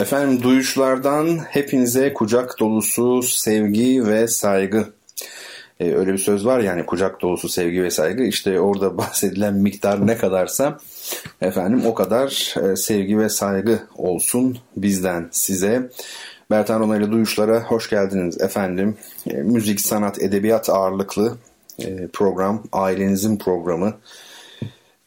Efendim duyuşlardan hepinize kucak dolusu sevgi ve saygı. Ee, öyle bir söz var yani kucak dolusu sevgi ve saygı. İşte orada bahsedilen miktar ne kadarsa efendim o kadar e, sevgi ve saygı olsun bizden size. Bertan Rona ile Duyuşlara hoş geldiniz efendim. E, müzik, sanat, edebiyat ağırlıklı e, program, ailenizin programı.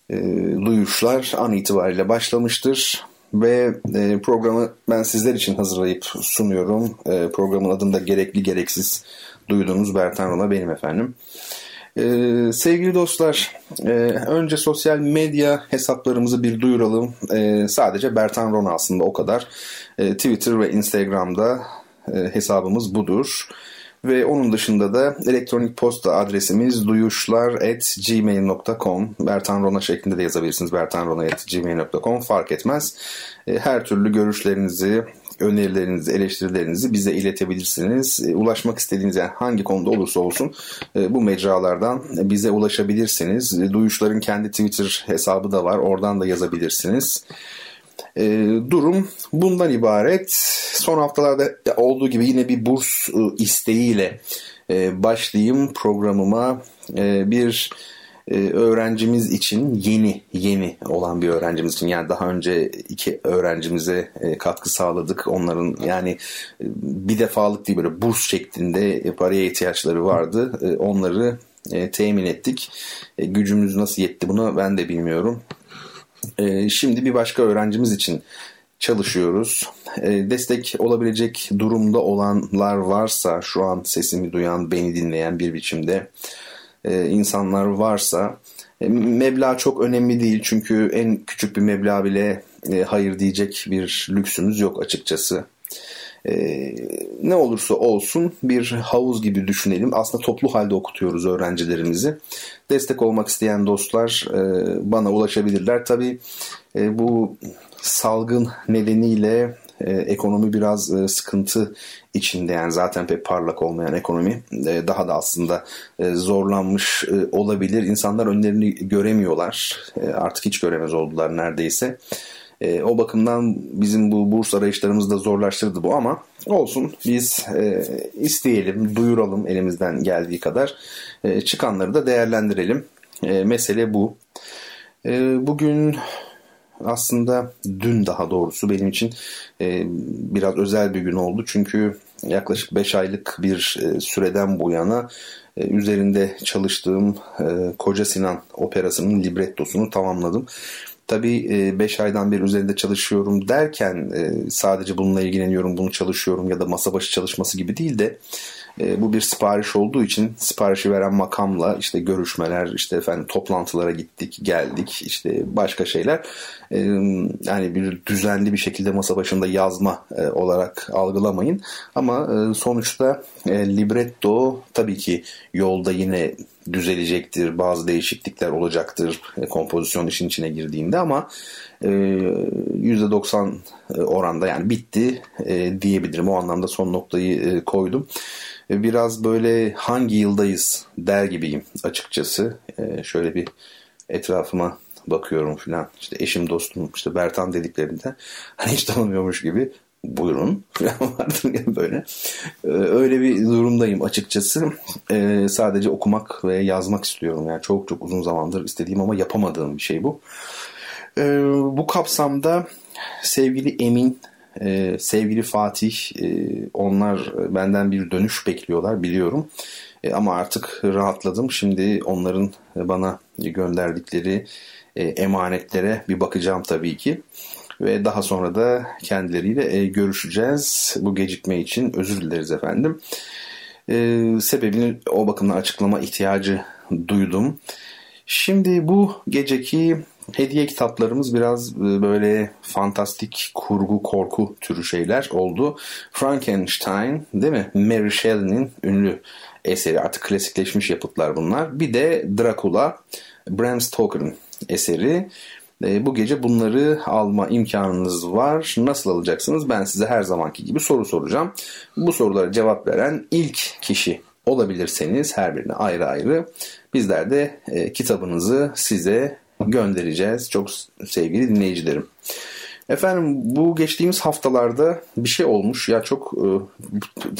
E, Duyuşlar an itibariyle başlamıştır ve e, programı ben sizler için hazırlayıp sunuyorum. E, programın adında gerekli gereksiz duyduğunuz Bertan Rona benim efendim. E, sevgili dostlar, e, önce sosyal medya hesaplarımızı bir duyuralım. E, sadece Bertan Rona aslında o kadar. E, Twitter ve Instagram'da e, hesabımız budur. Ve onun dışında da elektronik posta adresimiz duyuşlar.gmail.com Bertan Rona şeklinde de yazabilirsiniz. bertanrona.gmail.com fark etmez. E, her türlü görüşlerinizi, önerilerinizi, eleştirilerinizi bize iletebilirsiniz. E, ulaşmak istediğiniz yani hangi konuda olursa olsun e, bu mecralardan bize ulaşabilirsiniz. Duyuşların kendi Twitter hesabı da var. Oradan da yazabilirsiniz. Durum bundan ibaret. Son haftalarda olduğu gibi yine bir burs isteğiyle başlayayım programıma. bir öğrencimiz için yeni yeni olan bir öğrencimiz için yani daha önce iki öğrencimize katkı sağladık onların yani bir defalık değil böyle burs şeklinde paraya ihtiyaçları vardı onları temin ettik gücümüz nasıl yetti buna ben de bilmiyorum şimdi bir başka öğrencimiz için çalışıyoruz. Destek olabilecek durumda olanlar varsa şu an sesimi duyan, beni dinleyen bir biçimde e, insanlar varsa e, meblağ çok önemli değil çünkü en küçük bir meblağ bile e, hayır diyecek bir lüksümüz yok açıkçası. Ee, ne olursa olsun bir havuz gibi düşünelim. Aslında toplu halde okutuyoruz öğrencilerimizi. Destek olmak isteyen dostlar e, bana ulaşabilirler. Tabii e, bu salgın nedeniyle e, ekonomi biraz e, sıkıntı içinde yani zaten pek parlak olmayan ekonomi e, daha da aslında e, zorlanmış e, olabilir. İnsanlar önlerini göremiyorlar. E, artık hiç göremez oldular neredeyse. E, o bakımdan bizim bu burs arayışlarımızı da zorlaştırdı bu ama olsun biz e, isteyelim, duyuralım elimizden geldiği kadar. E, çıkanları da değerlendirelim. E, mesele bu. E, bugün aslında dün daha doğrusu benim için e, biraz özel bir gün oldu. Çünkü yaklaşık 5 aylık bir e, süreden bu yana e, üzerinde çalıştığım e, Koca Sinan operasının librettosunu tamamladım. Tabii 5 aydan beri üzerinde çalışıyorum derken sadece bununla ilgileniyorum, bunu çalışıyorum ya da masa başı çalışması gibi değil de e, bu bir sipariş olduğu için siparişi veren makamla işte görüşmeler, işte efendim toplantılara gittik, geldik, işte başka şeyler. E, yani bir düzenli bir şekilde masa başında yazma e, olarak algılamayın. Ama e, sonuçta e, libretto tabii ki yolda yine düzelecektir, bazı değişiklikler olacaktır e, kompozisyon işin içine girdiğinde ama e, %90 e, oranda yani bitti e, diyebilirim. O anlamda son noktayı e, koydum biraz böyle hangi yıldayız der gibiyim açıkçası. E, şöyle bir etrafıma bakıyorum filan. İşte eşim dostum işte Bertan dediklerinde hani hiç tanımıyormuş gibi buyurun böyle. Ee, öyle bir durumdayım açıkçası. Ee, sadece okumak ve yazmak istiyorum. Yani çok çok uzun zamandır istediğim ama yapamadığım bir şey bu. Ee, bu kapsamda sevgili Emin ee, sevgili Fatih, e, onlar benden bir dönüş bekliyorlar biliyorum. E, ama artık rahatladım. Şimdi onların bana gönderdikleri e, emanetlere bir bakacağım tabii ki. Ve daha sonra da kendileriyle e, görüşeceğiz. Bu gecikme için özür dileriz efendim. E, sebebini o bakımdan açıklama ihtiyacı duydum. Şimdi bu geceki hediye kitaplarımız biraz e, böyle fantastik kurgu korku türü şeyler oldu. Frankenstein değil mi? Mary Shelley'nin ünlü eseri artık klasikleşmiş yapıtlar bunlar. Bir de Dracula Bram Stoker'ın eseri. E, bu gece bunları alma imkanınız var. Nasıl alacaksınız? Ben size her zamanki gibi soru soracağım. Bu sorulara cevap veren ilk kişi olabilirseniz her birine ayrı ayrı bizler de e, kitabınızı size göndereceğiz. Çok sevgili dinleyicilerim. Efendim bu geçtiğimiz haftalarda bir şey olmuş ya çok e,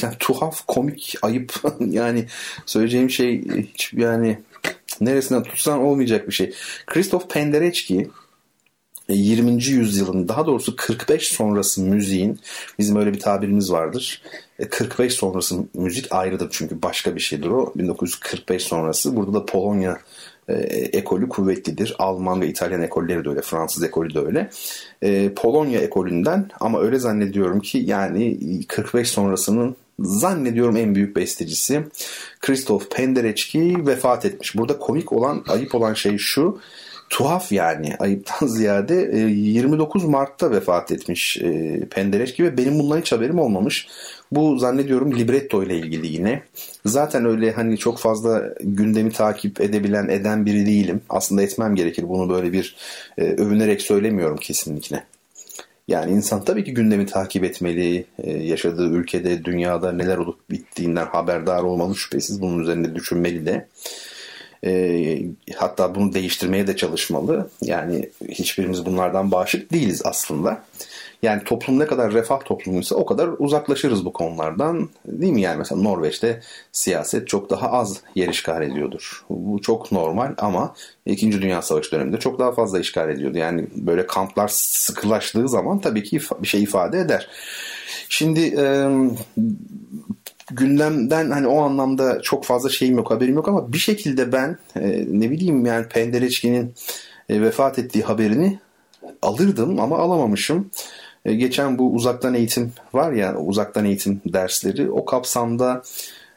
yani tuhaf, komik, ayıp yani söyleyeceğim şey hiç yani neresinden tutsan olmayacak bir şey. Christoph Penderecki 20. yüzyılın daha doğrusu 45 sonrası müziğin bizim öyle bir tabirimiz vardır. 45 e, sonrası müzik ayrıdır çünkü başka bir şeydir o. 1945 sonrası burada da Polonya e, ekolü kuvvetlidir. Alman ve İtalyan ekolleri de öyle, Fransız ekolü de öyle. E, Polonya ekolünden ama öyle zannediyorum ki yani 45 sonrasının zannediyorum en büyük bestecisi Christoph Penderecki vefat etmiş. Burada komik olan, ayıp olan şey şu tuhaf yani ayıptan ziyade 29 e, Mart'ta vefat etmiş e, Penderecki ve benim bundan hiç haberim olmamış. Bu zannediyorum libretto ile ilgili yine. Zaten öyle hani çok fazla gündemi takip edebilen eden biri değilim. Aslında etmem gerekir. Bunu böyle bir e, övünerek söylemiyorum kesinlikle. Yani insan tabii ki gündemi takip etmeli, yaşadığı ülkede, dünyada neler olup bittiğinden haberdar olmalı şüphesiz. Bunun üzerinde düşünmeli de. E, hatta bunu değiştirmeye de çalışmalı. Yani hiçbirimiz bunlardan bağışık değiliz aslında. Yani toplum ne kadar refah toplumuysa o kadar uzaklaşırız bu konulardan. Değil mi yani mesela Norveç'te siyaset çok daha az yer işgal ediyordur. Bu çok normal ama 2. Dünya Savaşı döneminde çok daha fazla işgal ediyordu. Yani böyle kamplar sıkılaştığı zaman tabii ki bir şey ifade eder. Şimdi gündemden hani o anlamda çok fazla şeyim yok haberim yok ama bir şekilde ben e, ne bileyim yani Pendereçki'nin e, vefat ettiği haberini alırdım ama alamamışım. E, geçen bu uzaktan eğitim var ya uzaktan eğitim dersleri o kapsamda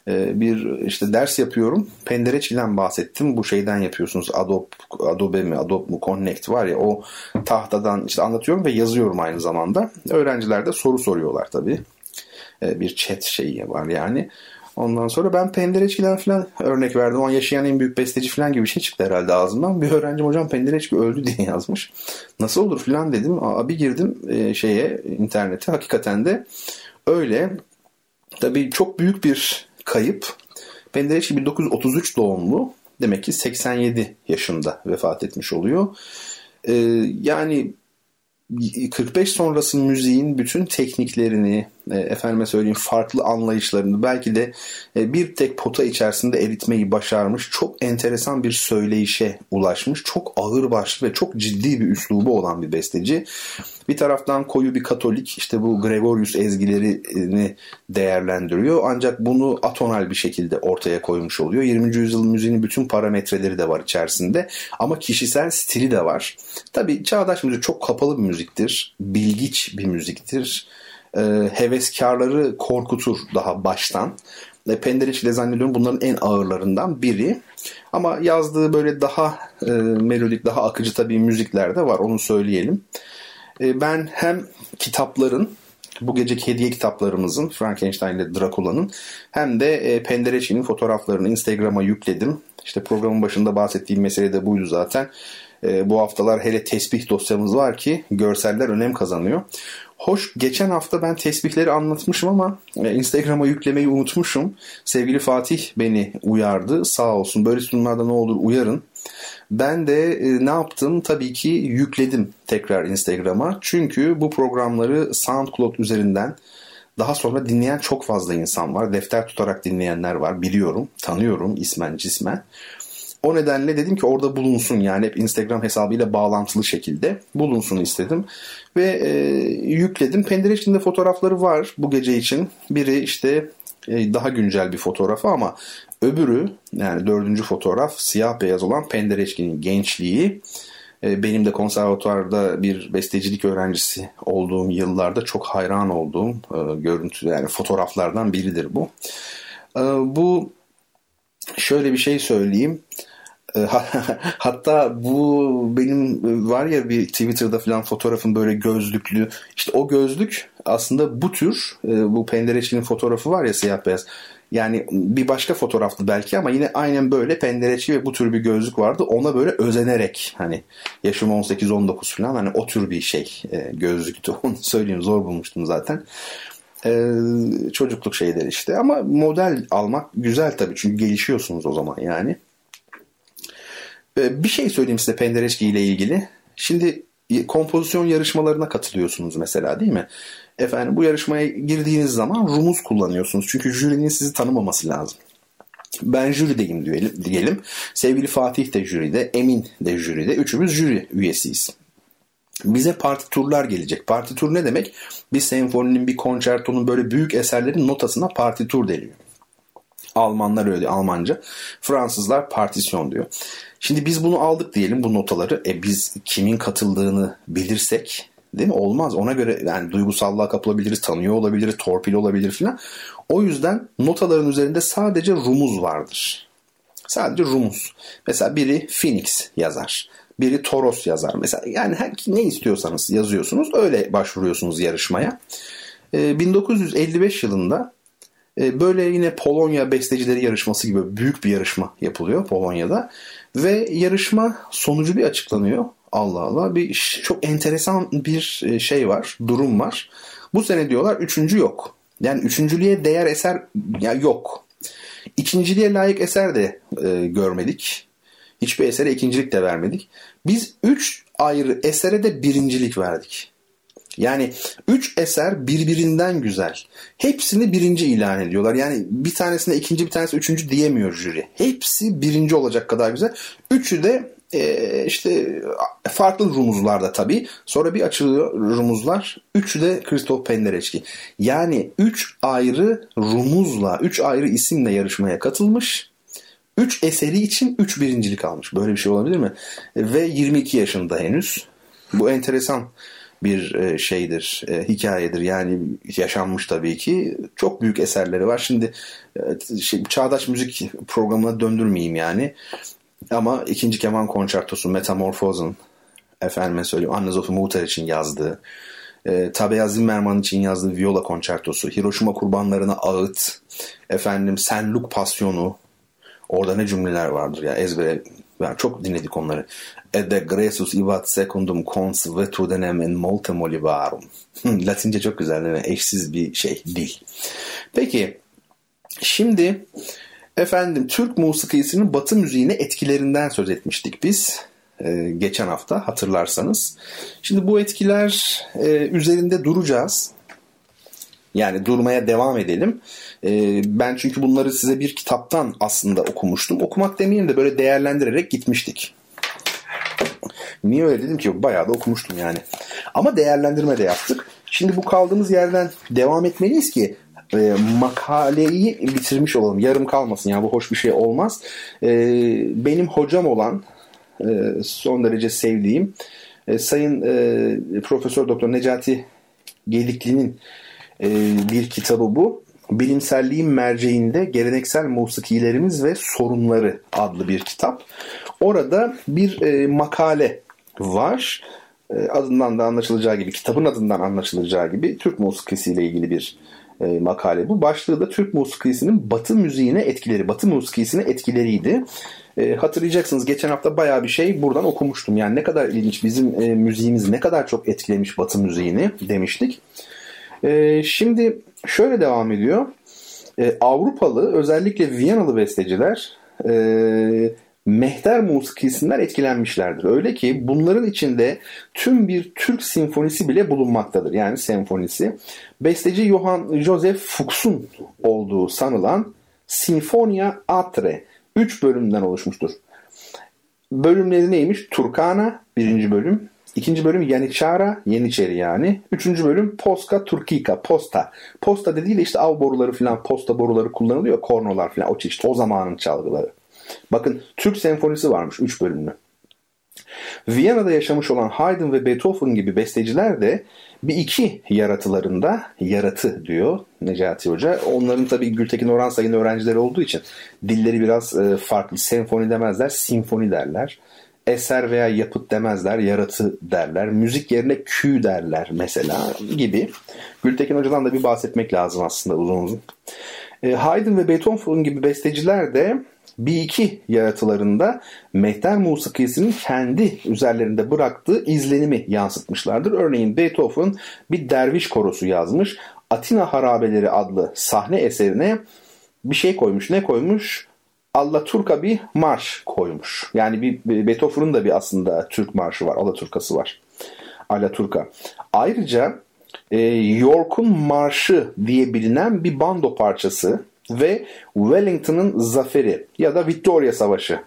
e, bir işte ders yapıyorum. Pendereçki'den bahsettim. Bu şeyden yapıyorsunuz. Adobe, Adobe mi, Adobe mu, Connect var ya o tahtadan işte anlatıyorum ve yazıyorum aynı zamanda. Öğrenciler de soru soruyorlar tabii. E, bir chat şeyi var yani. Ondan sonra ben Pendereçki'den falan örnek verdim. O an yaşayan en büyük besteci falan gibi bir şey çıktı herhalde ağzımdan. Bir öğrencim hocam Pendereçki öldü diye yazmış. Nasıl olur falan dedim. Aa, bir girdim e, şeye internete. Hakikaten de öyle. Tabii çok büyük bir kayıp. Pendereçki 1933 doğumlu. Demek ki 87 yaşında vefat etmiş oluyor. Ee, yani 45 sonrası müziğin bütün tekniklerini, e, efendime söyleyeyim farklı anlayışlarını belki de e, bir tek pota içerisinde eritmeyi başarmış çok enteresan bir söyleyişe ulaşmış. Çok ağır başlı ve çok ciddi bir üslubu olan bir besteci. Bir taraftan koyu bir katolik işte bu Gregorius ezgilerini değerlendiriyor. Ancak bunu atonal bir şekilde ortaya koymuş oluyor. 20. yüzyıl müziğinin bütün parametreleri de var içerisinde. Ama kişisel stili de var. Tabii çağdaş müzik çok kapalı bir müziktir. Bilgiç bir müziktir e, heveskarları korkutur daha baştan. E, Pendereç ile zannediyorum bunların en ağırlarından biri. Ama yazdığı böyle daha e, melodik, daha akıcı tabii müzikler de var onu söyleyelim. E, ben hem kitapların bu geceki hediye kitaplarımızın Frankenstein ile Dracula'nın hem de e, Penderecki'nin fotoğraflarını Instagram'a yükledim. İşte programın başında bahsettiğim mesele de buydu zaten. E, bu haftalar hele tesbih dosyamız var ki görseller önem kazanıyor. Hoş geçen hafta ben tesbihleri anlatmışım ama e, Instagram'a yüklemeyi unutmuşum. Sevgili Fatih beni uyardı. Sağ olsun böyle sunumlarda ne olur uyarın. Ben de e, ne yaptım? Tabii ki yükledim tekrar Instagram'a. Çünkü bu programları SoundCloud üzerinden daha sonra dinleyen çok fazla insan var. Defter tutarak dinleyenler var. Biliyorum, tanıyorum ismen cismen. O nedenle dedim ki orada bulunsun yani hep Instagram hesabıyla bağlantılı şekilde bulunsun istedim. Ve e, yükledim. Pendereçkin'de fotoğrafları var bu gece için. Biri işte e, daha güncel bir fotoğrafı ama öbürü yani dördüncü fotoğraf siyah beyaz olan Pendereçkin'in gençliği. E, benim de konservatuarda bir bestecilik öğrencisi olduğum yıllarda çok hayran olduğum e, görüntü yani fotoğraflardan biridir bu. E, bu şöyle bir şey söyleyeyim. E, hatta bu benim e, var ya bir Twitter'da falan fotoğrafım böyle gözlüklü. İşte o gözlük aslında bu tür e, bu pendereçinin fotoğrafı var ya siyah beyaz. Yani bir başka fotoğraftı belki ama yine aynen böyle pendereçi ve bu tür bir gözlük vardı. Ona böyle özenerek hani yaşım 18-19 falan hani o tür bir şey gözlüktü. Onu söyleyeyim zor bulmuştum zaten. Ee, çocukluk şeyleri işte ama model almak güzel tabii çünkü gelişiyorsunuz o zaman yani. Ee, bir şey söyleyeyim size Pendereçki ile ilgili. Şimdi kompozisyon yarışmalarına katılıyorsunuz mesela değil mi? Efendim bu yarışmaya girdiğiniz zaman rumuz kullanıyorsunuz. Çünkü jürinin sizi tanımaması lazım. Ben jürideyim diyelim. Sevgili Fatih de jüride, Emin de jüride. Üçümüz jüri üyesiyiz. Bize partiturlar gelecek. Partitur ne demek? Bir senfoninin, bir konçertonun böyle büyük eserlerin notasına partitur deniyor. Almanlar öyle Almanca. Fransızlar partisyon diyor. Şimdi biz bunu aldık diyelim bu notaları. E biz kimin katıldığını bilirsek değil mi? Olmaz. Ona göre yani duygusallığa kapılabiliriz, tanıyor olabiliriz, torpil olabilir filan. O yüzden notaların üzerinde sadece rumuz vardır. Sadece rumuz. Mesela biri Phoenix yazar. Biri Toros yazar. Mesela yani her, ne istiyorsanız yazıyorsunuz. Öyle başvuruyorsunuz yarışmaya. Ee, 1955 yılında e, böyle yine Polonya bestecileri yarışması gibi büyük bir yarışma yapılıyor Polonya'da. Ve yarışma sonucu bir açıklanıyor. Allah Allah bir çok enteresan bir e, şey var, durum var. Bu sene diyorlar üçüncü yok. Yani üçüncülüğe değer eser ya yok. İkinciliğe layık eser de e, görmedik. Hiçbir esere ikincilik de vermedik. Biz üç ayrı esere de birincilik verdik. Yani üç eser birbirinden güzel. Hepsini birinci ilan ediyorlar. Yani bir tanesine ikinci bir tanesi üçüncü diyemiyor jüri. Hepsi birinci olacak kadar güzel. Üçü de e, işte farklı rumuzlarda tabii. Sonra bir açılıyor rumuzlar. Üçü de Christoph Penderecki. Yani üç ayrı rumuzla, üç ayrı isimle yarışmaya katılmış. Üç eseri için üç birincilik almış. Böyle bir şey olabilir mi? Ve 22 yaşında henüz. Bu enteresan bir e, şeydir, e, hikayedir. Yani yaşanmış tabii ki. Çok büyük eserleri var. Şimdi e, şey, çağdaş müzik programına döndürmeyeyim yani. Ama ikinci keman konçertosu Metamorphose'un efendime söyleyeyim Anne Sophie Mutter için yazdığı e, Tabea Zimmerman için yazdığı viola konçertosu, Hiroşima kurbanlarına ağıt, efendim Senluk pasyonu, orada ne cümleler vardır ya ezbere yani çok dinledik onları. Ede gresus ivat secundum cons vetudenem en molte molivarum. Latince çok güzel değil mi? Eşsiz bir şey, dil. Peki, şimdi efendim Türk musikisinin batı müziğine etkilerinden söz etmiştik biz. Ee, geçen hafta hatırlarsanız. Şimdi bu etkiler e, üzerinde duracağız. Yani durmaya devam edelim. Ee, ben çünkü bunları size bir kitaptan aslında okumuştum. Okumak demeyeyim de böyle değerlendirerek gitmiştik. Niye öyle dedim ki bayağı da okumuştum yani. Ama değerlendirme de yaptık. Şimdi bu kaldığımız yerden devam etmeliyiz ki e, makaleyi bitirmiş olalım. Yarım kalmasın yani bu hoş bir şey olmaz. E, benim hocam olan e, son derece sevdiğim e, Sayın e, Profesör Doktor Necati Gedikli'nin e, bir kitabı bu. Bilimselliğin merceğinde geleneksel musikilerimiz ve sorunları adlı bir kitap. Orada bir e, makale var. E, adından da anlaşılacağı gibi, kitabın adından anlaşılacağı gibi Türk musikisiyle ilgili bir e, makale bu. Başlığı da Türk musikisinin Batı müziğine etkileri, Batı musikisine etkileriydi. E, hatırlayacaksınız geçen hafta bayağı bir şey buradan okumuştum. Yani ne kadar ilginç bizim e, müziğimiz ne kadar çok etkilemiş Batı müziğini demiştik. E, şimdi şöyle devam ediyor. E, Avrupalı özellikle Viyanalı besteciler e, mehter musikisinden etkilenmişlerdir. Öyle ki bunların içinde tüm bir Türk sinfonisi bile bulunmaktadır. Yani senfonisi. Besteci Johann Joseph Fuchs'un olduğu sanılan Sinfonia Atre 3 bölümden oluşmuştur. Bölümleri neymiş? Turkana birinci bölüm. İkinci bölüm Yaniçara, Yeniçeri yani. Üçüncü bölüm Poska Turkika, Posta. Posta dediğiyle işte av boruları falan, posta boruları kullanılıyor. Kornolar falan o çeşit. O zamanın çalgıları. Bakın Türk senfonisi varmış 3 bölümlü. Viyana'da yaşamış olan Haydn ve Beethoven gibi besteciler de bir iki yaratılarında yaratı diyor Necati Hoca. Onların tabii Gültekin Orhan Sayın öğrencileri olduğu için dilleri biraz e, farklı. Senfoni demezler, simfoni derler. Eser veya yapıt demezler, yaratı derler. Müzik yerine kü derler mesela gibi. Gültekin Hoca'dan da bir bahsetmek lazım aslında uzun uzun. E, Haydn ve Beethoven gibi besteciler de bir iki yaratılarında mehter musikisinin kendi üzerlerinde bıraktığı izlenimi yansıtmışlardır. Örneğin Beethoven bir derviş korosu yazmış. Atina Harabeleri adlı sahne eserine bir şey koymuş. Ne koymuş? Allah Turka bir marş koymuş. Yani bir Beethoven'ın da bir aslında Türk marşı var. Allah Turkası var. Allah Turka. Ayrıca e, York'un Marşı diye bilinen bir bando parçası ve Wellington'ın Zaferi ya da Victoria Savaşı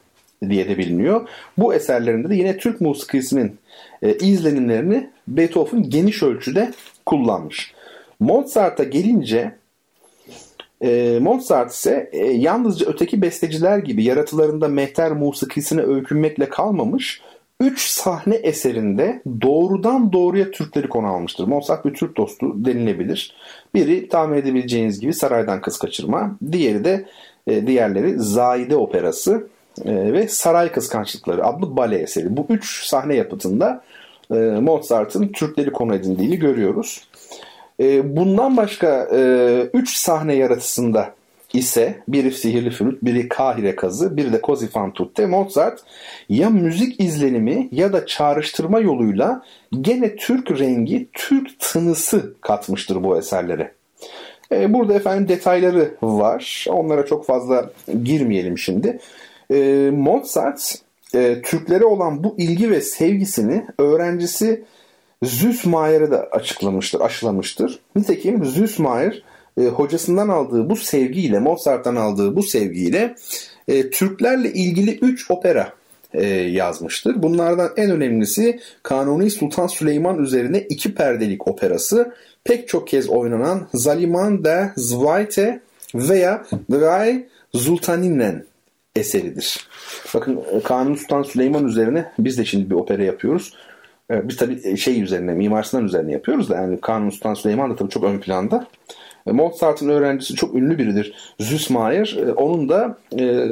diye de biliniyor. Bu eserlerinde de yine Türk musikisinin e, izlenimlerini Beethoven geniş ölçüde kullanmış. Mozart'a gelince e, Mozart ise e, yalnızca öteki besteciler gibi yaratılarında mehter musikisine öykünmekle kalmamış, üç sahne eserinde doğrudan doğruya Türkleri konu almıştır. Mozart bir Türk dostu denilebilir. Biri tahmin edebileceğiniz gibi Saraydan Kız Kaçırma, diğeri de e, diğerleri Zahide Operası e, ve Saray Kıskançlıkları adlı bale eseri. Bu üç sahne yapıtında e, Mozart'ın Türkleri konu edindiğini görüyoruz. E, bundan başka e, üç sahne yaratısında ise biri sihirli flüt, biri kahire kazı, biri de così fan. Mozart ya müzik izlenimi ya da çağrıştırma yoluyla gene Türk rengi, Türk tınısı katmıştır bu eserlere. E, burada efendim detayları var. Onlara çok fazla girmeyelim şimdi. E, Mozart e, Türklere olan bu ilgi ve sevgisini öğrencisi Süssmayer'e de açıklamıştır, aşılamıştır. Nitekim Süssmayer e, hocasından aldığı bu sevgiyle, Mozart'tan aldığı bu sevgiyle e, Türklerle ilgili 3 opera e, yazmıştır. Bunlardan en önemlisi Kanuni Sultan Süleyman üzerine iki perdelik operası pek çok kez oynanan Zaliman de Zweite veya Drei Sultaninen eseridir. Bakın e, Kanuni Sultan Süleyman üzerine biz de şimdi bir opera yapıyoruz. E, biz tabii şey üzerine, Mimar üzerine yapıyoruz da yani Kanuni Sultan Süleyman da tabii çok ön planda. E, Mozart'ın öğrencisi çok ünlü biridir. Süssmayer. E, onun da e,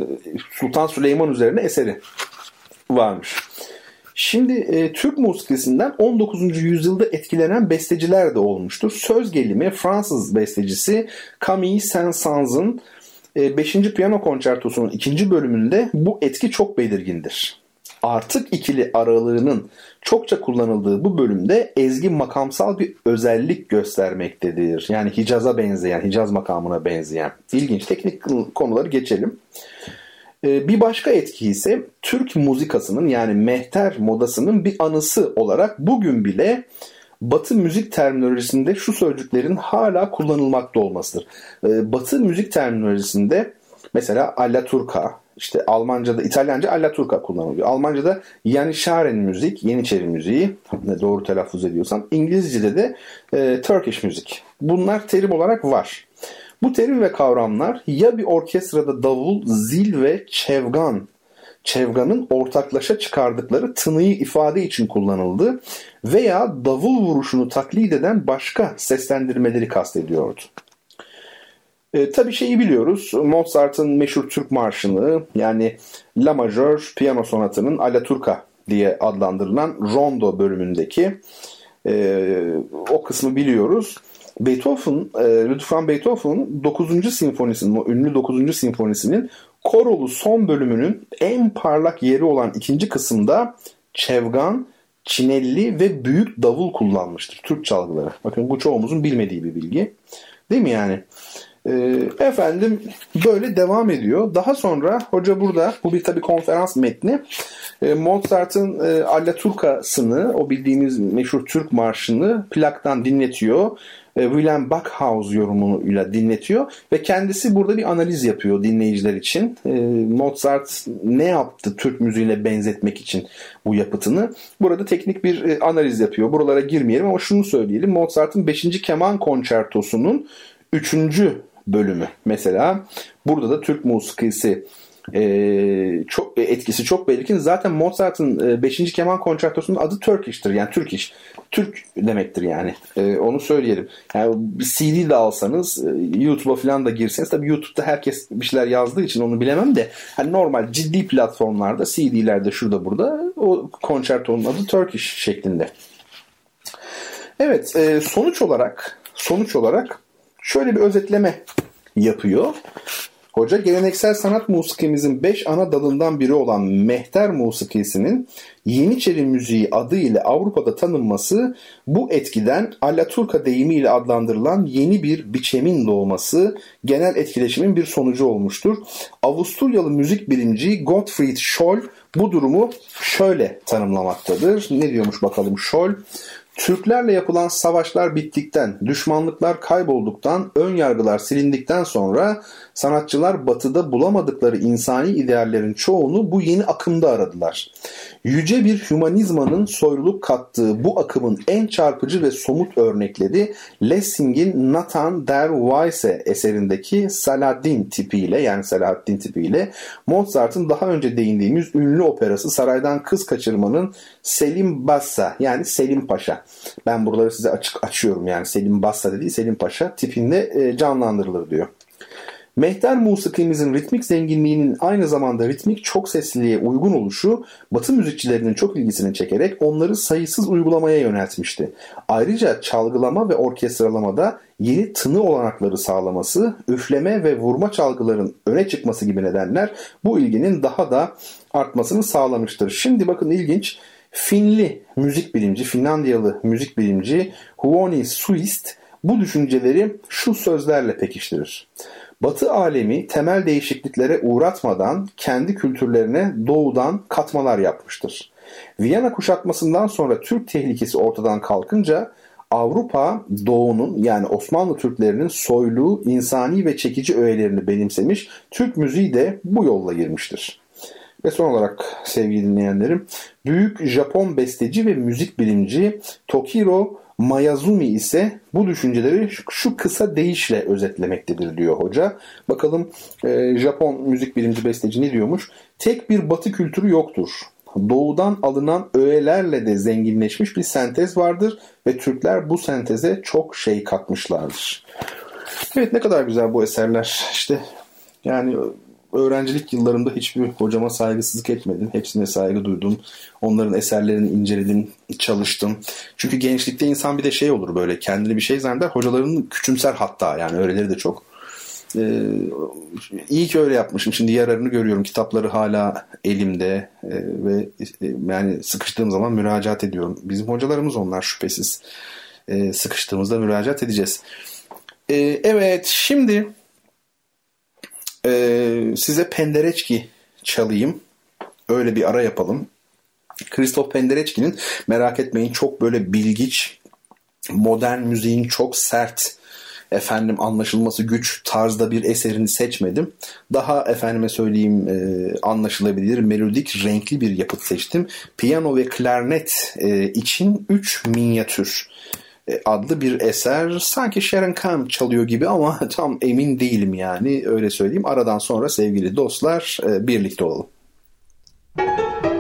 Sultan Süleyman üzerine eseri varmış. Şimdi Türk musikisinden 19. yüzyılda etkilenen besteciler de olmuştur. Söz gelimi Fransız bestecisi Camille Saint-Saëns'ın 5. piyano konçertosunun ikinci bölümünde bu etki çok belirgindir artık ikili aralığının çokça kullanıldığı bu bölümde ezgi makamsal bir özellik göstermektedir. Yani Hicaz'a benzeyen, Hicaz makamına benzeyen. ilginç teknik konuları geçelim. Ee, bir başka etki ise Türk muzikasının yani mehter modasının bir anısı olarak bugün bile Batı müzik terminolojisinde şu sözcüklerin hala kullanılmakta olmasıdır. Ee, Batı müzik terminolojisinde mesela alla turca, işte Almanca'da, İtalyanca alla turca kullanılıyor. Almanca'da Janişaren müzik, Yeniçeri müziği doğru telaffuz ediyorsam. İngilizce'de de e, Turkish müzik. Bunlar terim olarak var. Bu terim ve kavramlar ya bir orkestrada davul, zil ve çevgan çevganın ortaklaşa çıkardıkları tınıyı ifade için kullanıldı veya davul vuruşunu taklit eden başka seslendirmeleri kastediyordu. E, tabii şeyi biliyoruz. Mozart'ın meşhur Türk marşını yani La Majör piyano sonatının Alla Turca diye adlandırılan Rondo bölümündeki e, o kısmı biliyoruz. Beethoven, e, Ludwig van Beethoven 9. sinfonisinin, o ünlü 9. sinfonisinin korolu son bölümünün en parlak yeri olan ikinci kısımda çevgan, çinelli ve büyük davul kullanmıştır. Türk çalgıları. Bakın bu çoğumuzun bilmediği bir bilgi. Değil mi yani? E, efendim böyle devam ediyor. Daha sonra hoca burada bu bir tabi konferans metni. E, Mozart'ın e, Alla Turca'sını o bildiğimiz meşhur Türk marşını plaktan dinletiyor. E, William Backhaus yorumuyla dinletiyor ve kendisi burada bir analiz yapıyor dinleyiciler için. Mozart ne yaptı Türk müziğine benzetmek için bu yapıtını? Burada teknik bir e, analiz yapıyor. Buralara girmeyelim ama şunu söyleyelim. Mozart'ın 5. keman konçertosunun 3 bölümü. Mesela burada da Türk musikisi e, çok etkisi çok belirgin. Zaten Mozart'ın 5. E, keman konçertosunun adı Turkish'tir. Yani Turkish. Türk demektir yani. E, onu söyleyelim. Yani bir CD de alsanız e, YouTube'a falan da girseniz tabii YouTube'da herkes bir şeyler yazdığı için onu bilemem de hani normal ciddi platformlarda CD'lerde şurada burada o konçertonun adı Turkish şeklinde. Evet e, sonuç olarak sonuç olarak şöyle bir özetleme yapıyor. Hoca geleneksel sanat musikimizin 5 ana dalından biri olan mehter musikisinin Yeniçeri müziği adı ile Avrupa'da tanınması bu etkiden Alaturka deyimiyle adlandırılan yeni bir biçemin doğması genel etkileşimin bir sonucu olmuştur. Avusturyalı müzik bilimci Gottfried Scholl bu durumu şöyle tanımlamaktadır. Ne diyormuş bakalım Scholl? Türklerle yapılan savaşlar bittikten, düşmanlıklar kaybolduktan, ön yargılar silindikten sonra sanatçılar batıda bulamadıkları insani ideallerin çoğunu bu yeni akımda aradılar. Yüce bir hümanizmanın soyluluk kattığı bu akımın en çarpıcı ve somut örnekleri Lessing'in Nathan der Weisse eserindeki Saladin tipiyle yani Selahaddin tipiyle Mozart'ın daha önce değindiğimiz ünlü operası Saraydan Kız Kaçırmanın Selim Bassa yani Selim Paşa. Ben buraları size açık açıyorum yani Selim Bassa dediği Selim Paşa tipinde e, canlandırılır diyor. Mehter musikimizin ritmik zenginliğinin aynı zamanda ritmik çok sesliliğe uygun oluşu Batı müzikçilerinin çok ilgisini çekerek onları sayısız uygulamaya yöneltmişti. Ayrıca çalgılama ve orkestralamada yeni tını olanakları sağlaması, üfleme ve vurma çalgıların öne çıkması gibi nedenler bu ilginin daha da artmasını sağlamıştır. Şimdi bakın ilginç Finli müzik bilimci, Finlandiyalı müzik bilimci Huoni Suist bu düşünceleri şu sözlerle pekiştirir. Batı alemi temel değişikliklere uğratmadan kendi kültürlerine doğudan katmalar yapmıştır. Viyana kuşatmasından sonra Türk tehlikesi ortadan kalkınca Avrupa doğunun yani Osmanlı Türklerinin soylu, insani ve çekici öğelerini benimsemiş, Türk müziği de bu yolla girmiştir. Ve son olarak sevgili dinleyenlerim, büyük Japon besteci ve müzik bilimci Tokiro Mayazumi ise bu düşünceleri şu kısa deyişle özetlemektedir diyor hoca. Bakalım e, Japon müzik bilimci besteci ne diyormuş? Tek bir batı kültürü yoktur. Doğudan alınan öğelerle de zenginleşmiş bir sentez vardır ve Türkler bu senteze çok şey katmışlardır. Evet ne kadar güzel bu eserler. İşte yani öğrencilik yıllarımda hiçbir hocama saygısızlık etmedim. Hepsine saygı duydum. Onların eserlerini inceledim, çalıştım. Çünkü gençlikte insan bir de şey olur böyle kendini bir şey zanneder. Hocaların küçümser hatta yani öyleleri de çok. Ee, iyi ki öyle yapmışım. Şimdi yararını görüyorum. Kitapları hala elimde ee, ve e, yani sıkıştığım zaman müracaat ediyorum. Bizim hocalarımız onlar şüphesiz. Ee, sıkıştığımızda müracaat edeceğiz. Ee, evet şimdi ee, size Pendereçki çalayım. Öyle bir ara yapalım. Christoph Pendereçki'nin merak etmeyin çok böyle bilgiç, modern müziğin çok sert, efendim anlaşılması güç tarzda bir eserini seçmedim. Daha efendime söyleyeyim e, anlaşılabilir, melodik, renkli bir yapıt seçtim. Piyano ve klarnet e, için 3 minyatür adlı bir eser. Sanki Sharon Khan çalıyor gibi ama tam emin değilim yani öyle söyleyeyim. Aradan sonra sevgili dostlar e, birlikte olalım. Efendim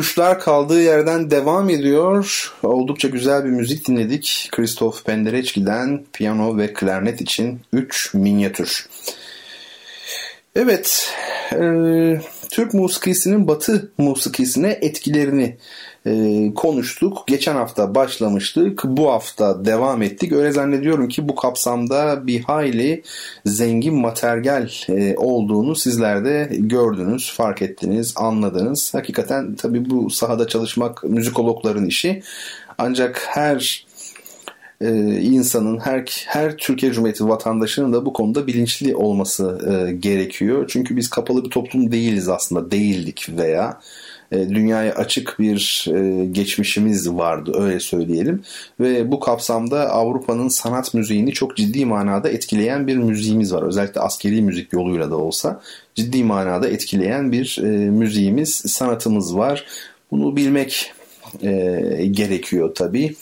duyuşlar kaldığı yerden devam ediyor. Oldukça güzel bir müzik dinledik. Christoph Penderecki'den piyano ve klarnet için 3 minyatür. Evet, e, Türk musikisinin Batı musikisine etkilerini e, konuştuk. Geçen hafta başlamıştık. Bu hafta devam ettik. Öyle zannediyorum ki bu kapsamda bir hayli zengin materyal e, olduğunu sizler de gördünüz, fark ettiniz, anladınız. Hakikaten tabii bu sahada çalışmak müzikologların işi. Ancak her e, insanın her her Türkiye Cumhuriyeti vatandaşının da bu konuda bilinçli olması e, gerekiyor. Çünkü biz kapalı bir toplum değiliz aslında değildik veya e, dünyaya açık bir e, geçmişimiz vardı öyle söyleyelim ve bu kapsamda Avrupa'nın sanat müziğini çok ciddi manada etkileyen bir müziğimiz var. Özellikle askeri müzik yoluyla da olsa ciddi manada etkileyen bir e, müziğimiz, sanatımız var. Bunu bilmek gerekiyor tabii.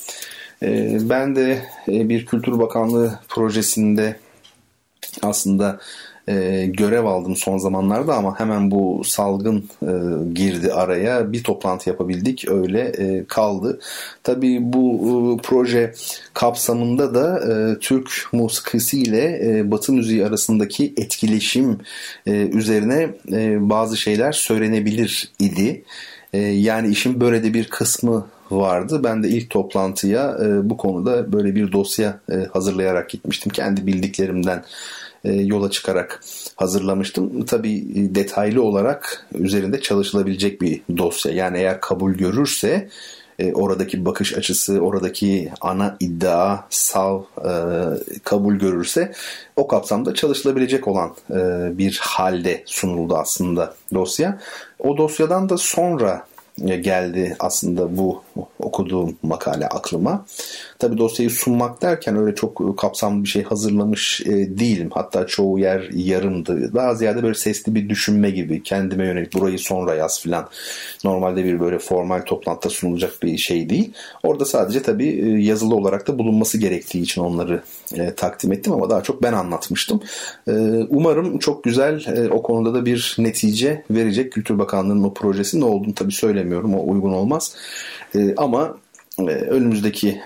Ben de bir Kültür Bakanlığı projesinde aslında e, görev aldım son zamanlarda ama hemen bu salgın e, girdi araya. Bir toplantı yapabildik öyle e, kaldı. Tabii bu e, proje kapsamında da e, Türk musikisi ile e, Batı müziği arasındaki etkileşim e, üzerine e, bazı şeyler söylenebilir idi. E, yani işin böyle de bir kısmı vardı. Ben de ilk toplantıya e, bu konuda böyle bir dosya e, hazırlayarak gitmiştim. Kendi bildiklerimden e, yola çıkarak hazırlamıştım. Tabii e, detaylı olarak üzerinde çalışılabilecek bir dosya. Yani eğer kabul görürse e, oradaki bakış açısı, oradaki ana iddia, sav kabul görürse o kapsamda çalışılabilecek olan bir halde sunuldu aslında dosya. O dosyadan da sonra geldi aslında bu okuduğum makale aklıma. Tabi dosyayı sunmak derken öyle çok kapsamlı bir şey hazırlamış e, değilim. Hatta çoğu yer yarımdı. Daha ziyade böyle sesli bir düşünme gibi kendime yönelik burayı sonra yaz filan. Normalde bir böyle formal toplantıda sunulacak bir şey değil. Orada sadece tabi e, yazılı olarak da bulunması gerektiği için onları e, takdim ettim ama daha çok ben anlatmıştım. E, umarım çok güzel e, o konuda da bir netice verecek Kültür Bakanlığı'nın o projesi ne olduğunu tabi söylemiyorum o uygun olmaz. E, ama e, önümüzdeki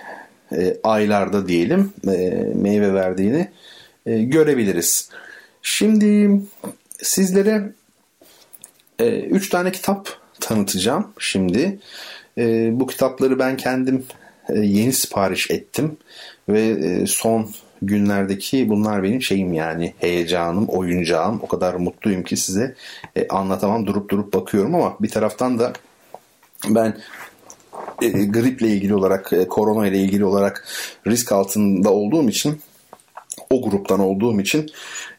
e, aylarda diyelim e, meyve verdiğini e, görebiliriz. Şimdi sizlere e, üç tane kitap tanıtacağım şimdi. E, bu kitapları ben kendim e, yeni sipariş ettim ve e, son günlerdeki bunlar benim şeyim yani heyecanım, oyuncağım. O kadar mutluyum ki size e, anlatamam durup durup bakıyorum ama bir taraftan da ben e, griple ilgili olarak, e, korona ile ilgili olarak risk altında olduğum için o gruptan olduğum için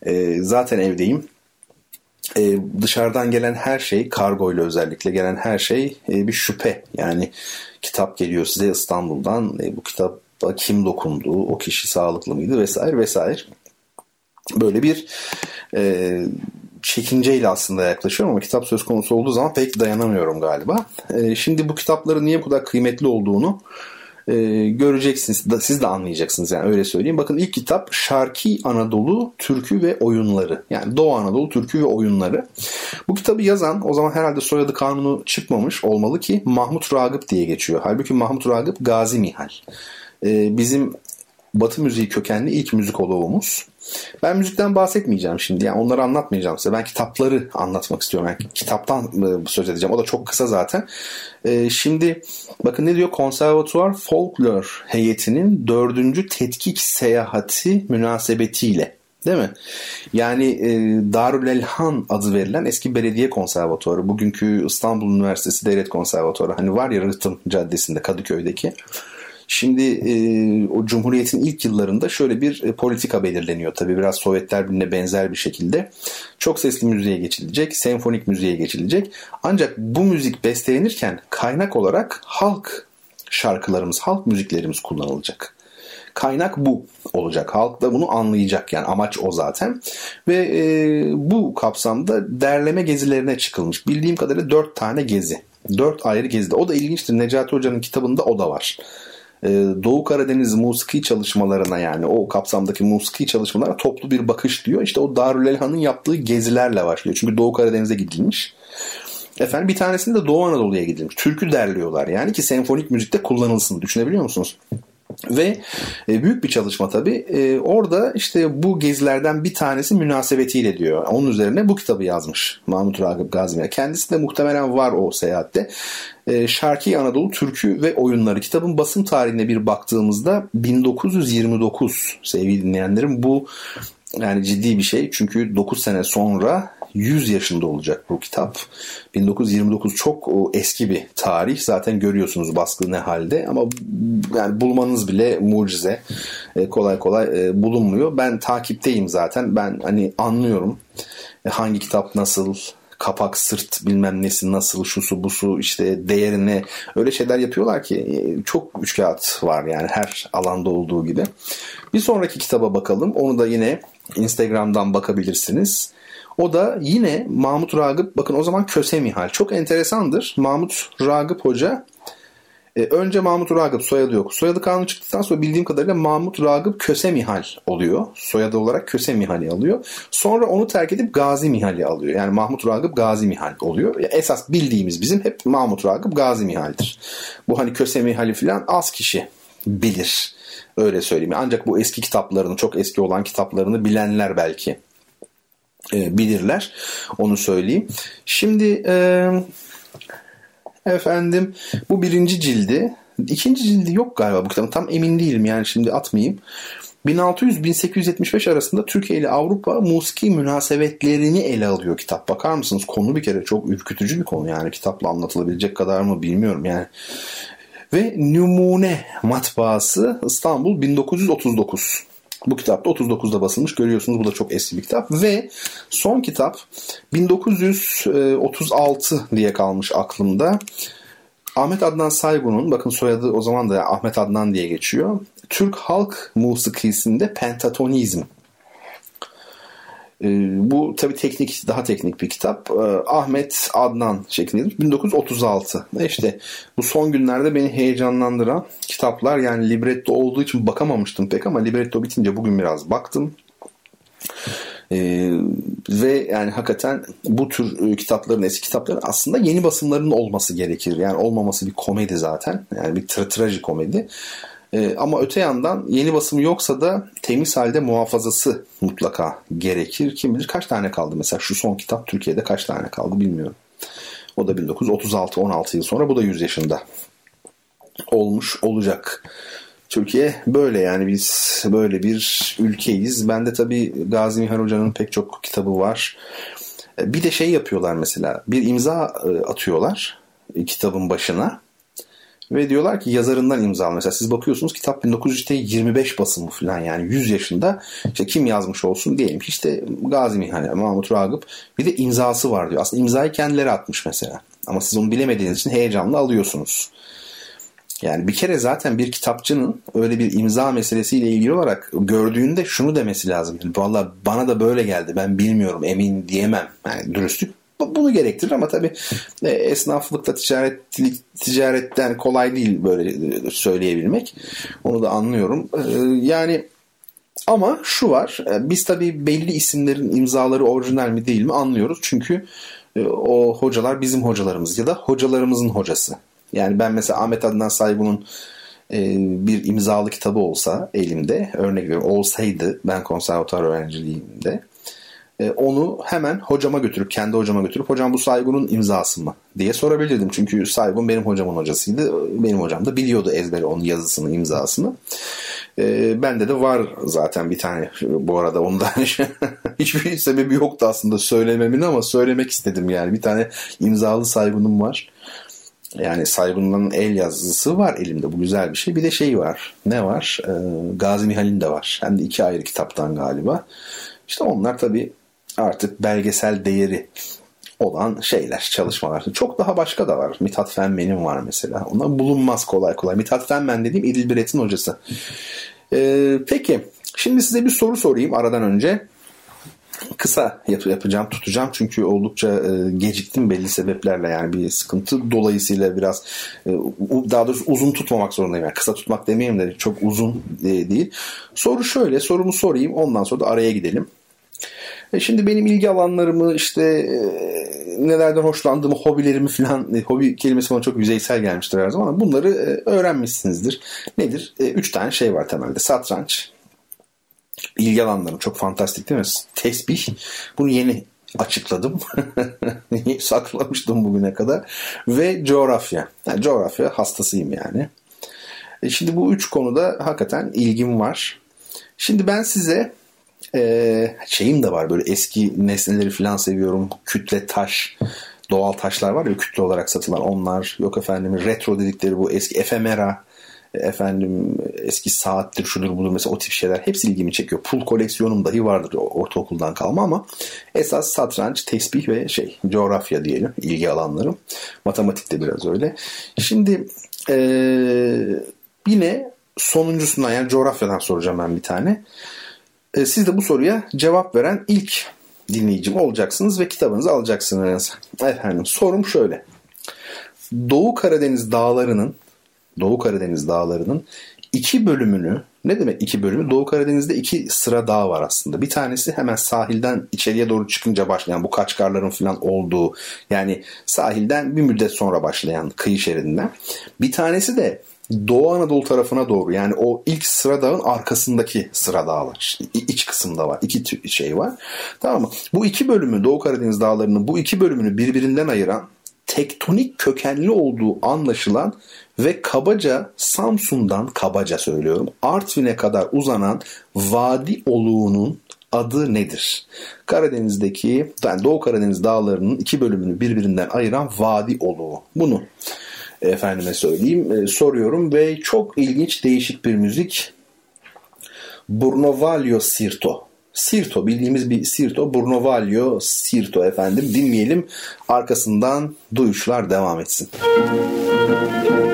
e, zaten evdeyim. E, dışarıdan gelen her şey, kargo ile özellikle gelen her şey e, bir şüphe. Yani kitap geliyor size İstanbul'dan. E, bu kitaba kim dokundu, o kişi sağlıklı mıydı vesaire vesaire. Böyle bir e, çekinceyle aslında yaklaşıyorum ama kitap söz konusu olduğu zaman pek dayanamıyorum galiba. E, şimdi bu kitapların niye bu kadar kıymetli olduğunu e, göreceksiniz. Da, siz de anlayacaksınız yani öyle söyleyeyim. Bakın ilk kitap Şarki Anadolu Türkü ve Oyunları. Yani Doğu Anadolu Türkü ve Oyunları. Bu kitabı yazan o zaman herhalde soyadı kanunu çıkmamış olmalı ki Mahmut Ragıp diye geçiyor. Halbuki Mahmut Ragıp Gazi Mihal. E, bizim Batı müziği kökenli ilk müzikoloğumuz. Ben müzikten bahsetmeyeceğim şimdi. Yani onları anlatmayacağım size. Ben kitapları anlatmak istiyorum. Yani kitaptan e, söz edeceğim. O da çok kısa zaten. Ee, şimdi bakın ne diyor? Konservatuvar Folklor heyetinin dördüncü tetkik seyahati münasebetiyle. Değil mi? Yani e, Darül Elhan adı verilen eski belediye konservatuarı. Bugünkü İstanbul Üniversitesi Devlet Konservatuarı. Hani var ya Rıhtım Caddesi'nde Kadıköy'deki. Şimdi e, o Cumhuriyet'in ilk yıllarında şöyle bir e, politika belirleniyor. Tabii biraz Sovyetler Birliği'ne benzer bir şekilde. Çok sesli müziğe geçilecek, senfonik müziğe geçilecek. Ancak bu müzik bestelenirken kaynak olarak halk şarkılarımız, halk müziklerimiz kullanılacak. Kaynak bu olacak. Halk da bunu anlayacak yani amaç o zaten. Ve e, bu kapsamda derleme gezilerine çıkılmış. Bildiğim kadarıyla dört tane gezi. Dört ayrı gezide. O da ilginçtir. Necati Hoca'nın kitabında o da var. Ee, Doğu Karadeniz musiki çalışmalarına yani o kapsamdaki musiki çalışmalara toplu bir bakış diyor. İşte o Darül Elhan'ın yaptığı gezilerle başlıyor. Çünkü Doğu Karadeniz'e gidilmiş. Efendim bir tanesinde de Doğu Anadolu'ya gidilmiş. Türkü derliyorlar yani ki senfonik müzikte kullanılsın. Düşünebiliyor musunuz? Ve e, büyük bir çalışma tabii. E, orada işte bu gezilerden bir tanesi münasebetiyle diyor. Onun üzerine bu kitabı yazmış Mahmut Ragıp Gazimiye. Kendisi de muhtemelen var o seyahatte. E, Şarkı Anadolu Türkü ve Oyunları kitabın basım tarihine bir baktığımızda 1929 sevgili dinleyenlerim bu yani ciddi bir şey. Çünkü 9 sene sonra 100 yaşında olacak bu kitap. 1929 çok eski bir tarih. Zaten görüyorsunuz baskı ne halde ama yani bulmanız bile mucize. E, kolay kolay e, bulunmuyor. Ben takipteyim zaten. Ben hani anlıyorum e, hangi kitap nasıl kapak sırt bilmem nesi nasıl şusu busu işte değerine öyle şeyler yapıyorlar ki çok üç kağıt var yani her alanda olduğu gibi. Bir sonraki kitaba bakalım. Onu da yine Instagram'dan bakabilirsiniz. O da yine Mahmut Ragıp bakın o zaman Köse Mihal. Çok enteresandır. Mahmut Ragıp Hoca e, önce Mahmut Ragıp soyadı yok. Soyadı kanunu çıktıktan sonra bildiğim kadarıyla Mahmut Ragıp Köse Mihal oluyor. Soyadı olarak Köse Mihal'i alıyor. Sonra onu terk edip Gazi Mihal'i alıyor. Yani Mahmut Ragıp Gazi Mihal oluyor. Ya esas bildiğimiz bizim hep Mahmut Ragıp Gazi Mihal'dir. Bu hani Köse Mihal'i falan az kişi bilir. Öyle söyleyeyim. Ancak bu eski kitaplarını, çok eski olan kitaplarını bilenler belki e, bilirler. Onu söyleyeyim. Şimdi e, efendim bu birinci cildi. İkinci cildi yok galiba bu kitabın. Tam emin değilim yani şimdi atmayayım. 1600-1875 arasında Türkiye ile Avrupa musiki münasebetlerini ele alıyor kitap. Bakar mısınız? Konu bir kere çok ürkütücü bir konu yani kitapla anlatılabilecek kadar mı bilmiyorum yani. Ve Numune matbaası İstanbul 1939. Bu kitap da 39'da basılmış. Görüyorsunuz bu da çok eski bir kitap. Ve son kitap 1936 diye kalmış aklımda. Ahmet Adnan Saygun'un bakın soyadı o zaman da Ahmet Adnan diye geçiyor. Türk halk musikisinde pentatonizm bu tabii teknik, daha teknik bir kitap. Ee, Ahmet Adnan şeklinde 1936. İşte bu son günlerde beni heyecanlandıran kitaplar yani libretto olduğu için bakamamıştım pek ama libretto bitince bugün biraz baktım. Ee, ve yani hakikaten bu tür e, kitapların eski kitapların aslında yeni basımlarının olması gerekir. Yani olmaması bir komedi zaten. Yani bir tra trajikomedi. E, ama öte yandan yeni basım yoksa da temiz halde muhafazası mutlaka gerekir. Kim bilir kaç tane kaldı mesela şu son kitap Türkiye'de kaç tane kaldı bilmiyorum. O da 1936-16 yıl sonra bu da 100 yaşında olmuş olacak. Türkiye böyle yani biz böyle bir ülkeyiz. Ben de tabii Gazi Mihal Hoca'nın pek çok kitabı var. E, bir de şey yapıyorlar mesela bir imza e, atıyorlar kitabın başına ve diyorlar ki yazarından imza Mesela siz bakıyorsunuz kitap 1925 basımı falan yani 100 yaşında. İşte kim yazmış olsun diyelim ki işte Gazi Mihani, Mahmut Ragıp. Bir de imzası var diyor. Aslında imzayı kendileri atmış mesela. Ama siz onu bilemediğiniz için heyecanla alıyorsunuz. Yani bir kere zaten bir kitapçının öyle bir imza meselesiyle ilgili olarak gördüğünde şunu demesi lazım. Valla bana da böyle geldi ben bilmiyorum emin diyemem. Yani dürüstlük bunu gerektirir ama tabii e, esnaflıkta ticaret ticaretten kolay değil böyle e, söyleyebilmek. Onu da anlıyorum. E, yani ama şu var. Biz tabii belli isimlerin imzaları orijinal mi değil mi anlıyoruz. Çünkü o hocalar bizim hocalarımız ya da hocalarımızın hocası. Yani ben mesela Ahmet Adnan Saygun'un bir imzalı kitabı olsa elimde örnek veriyorum olsaydı ben konservatuar öğrenciliğimde e, onu hemen hocama götürüp kendi hocama götürüp hocam bu Saygun'un imzası mı diye sorabilirdim. Çünkü Saygun benim hocamın hocasıydı. Benim hocam da biliyordu ezbere onun yazısını, imzasını. E, bende de var zaten bir tane bu arada ondan hiçbir sebebi yoktu aslında söylememin ama söylemek istedim yani. Bir tane imzalı Saygun'um var. Yani Saygun'un el yazısı var elimde. Bu güzel bir şey. Bir de şey var. Ne var? Ee, Gazi Mihal'in de var. Hem de iki ayrı kitaptan galiba. İşte onlar tabii artık belgesel değeri olan şeyler, çalışmalar. Çok daha başka da var. Mithat Fenmen'in var mesela. Ona bulunmaz kolay kolay. Mithat Fenmen dediğim İdil Biret'in hocası. Ee, peki, şimdi size bir soru sorayım aradan önce. Kısa yap- yapacağım, tutacağım çünkü oldukça e, geciktim belli sebeplerle yani bir sıkıntı dolayısıyla biraz e, daha doğrusu uzun tutmamak zorundayım. Yani kısa tutmak demeyeyim de çok uzun e, değil. Soru şöyle, sorumu sorayım ondan sonra da araya gidelim. E şimdi benim ilgi alanlarımı işte e, nelerden hoşlandığımı, hobilerimi falan, e, hobi kelimesi bana çok yüzeysel gelmiştir her zaman ama bunları öğrenmişsinizdir. Nedir? Üç tane şey var temelde. Satranç, ilgi alanlarım çok fantastik değil mi? Tesbih. Bunu yeni açıkladım. Saklamıştım bugüne kadar. Ve coğrafya. Yani coğrafya hastasıyım yani. E şimdi bu üç konuda hakikaten ilgim var. Şimdi ben size e, şeyim de var böyle eski nesneleri falan seviyorum. Kütle taş, doğal taşlar var ya kütle olarak satılan onlar. Yok efendim retro dedikleri bu eski efemera efendim eski saattir şudur budur mesela o tip şeyler hepsi ilgimi çekiyor. Pul koleksiyonum dahi vardır ortaokuldan kalma ama esas satranç, tesbih ve şey coğrafya diyelim ilgi alanlarım. Matematik de biraz öyle. Şimdi ee, yine sonuncusundan yani coğrafyadan soracağım ben bir tane. E, siz de bu soruya cevap veren ilk dinleyicim olacaksınız ve kitabınızı alacaksınız. Efendim sorum şöyle. Doğu Karadeniz dağlarının Doğu Karadeniz dağlarının iki bölümünü ne demek iki bölümü? Doğu Karadeniz'de iki sıra dağ var aslında. Bir tanesi hemen sahilden içeriye doğru çıkınca başlayan bu kaçkarların falan olduğu yani sahilden bir müddet sonra başlayan kıyı şeridinden. Bir tanesi de Doğu Anadolu tarafına doğru yani o ilk sıra dağın arkasındaki sıra dağlar. iç kısımda var. iki şey var. Tamam mı? Bu iki bölümü Doğu Karadeniz dağlarının bu iki bölümünü birbirinden ayıran tektonik kökenli olduğu anlaşılan ve kabaca Samsun'dan kabaca söylüyorum Artvin'e kadar uzanan vadi oluğunun adı nedir? Karadeniz'deki yani Doğu Karadeniz dağlarının iki bölümünü birbirinden ayıran vadi oluğu. Bunu efendime söyleyeyim e, soruyorum ve çok ilginç değişik bir müzik. Burnovalio Sirto. Sirto bildiğimiz bir Sirto. Burnovalio Sirto efendim dinleyelim. Arkasından duyuşlar devam etsin. Müzik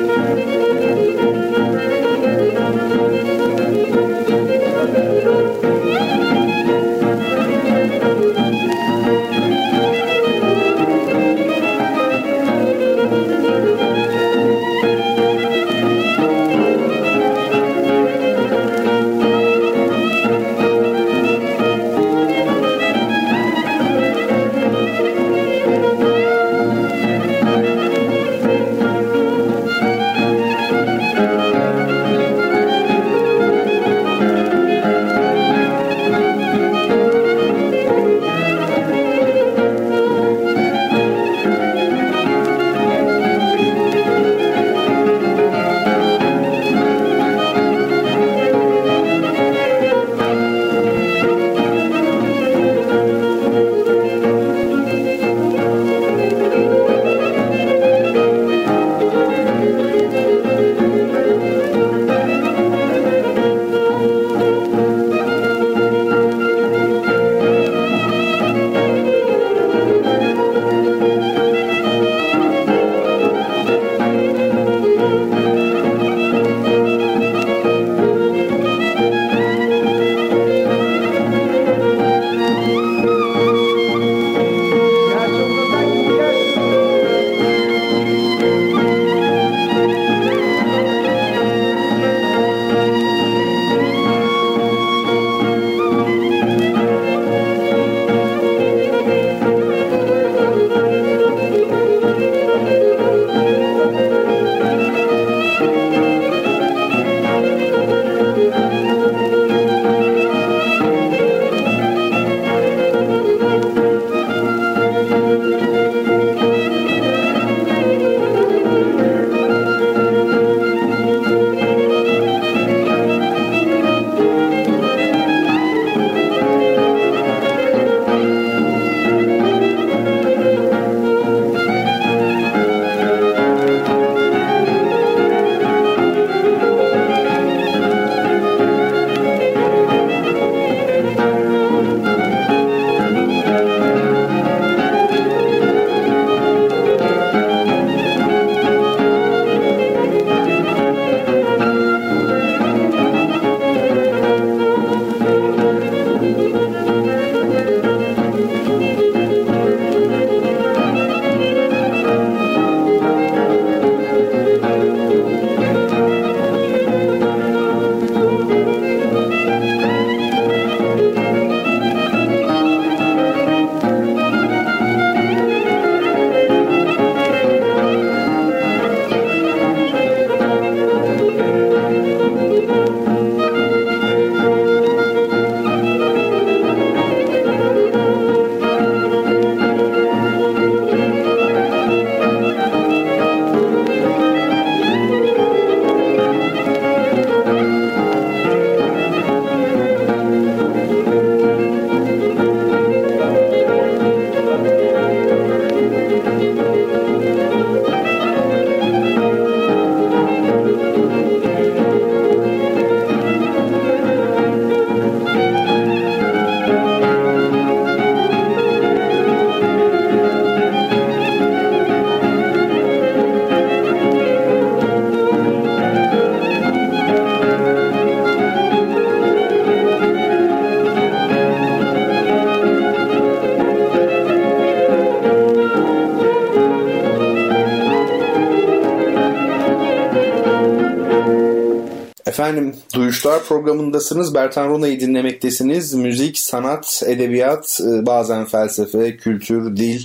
Efendim Duyuşlar programındasınız. Bertan Rona'yı dinlemektesiniz. Müzik, sanat, edebiyat, e, bazen felsefe, kültür, dil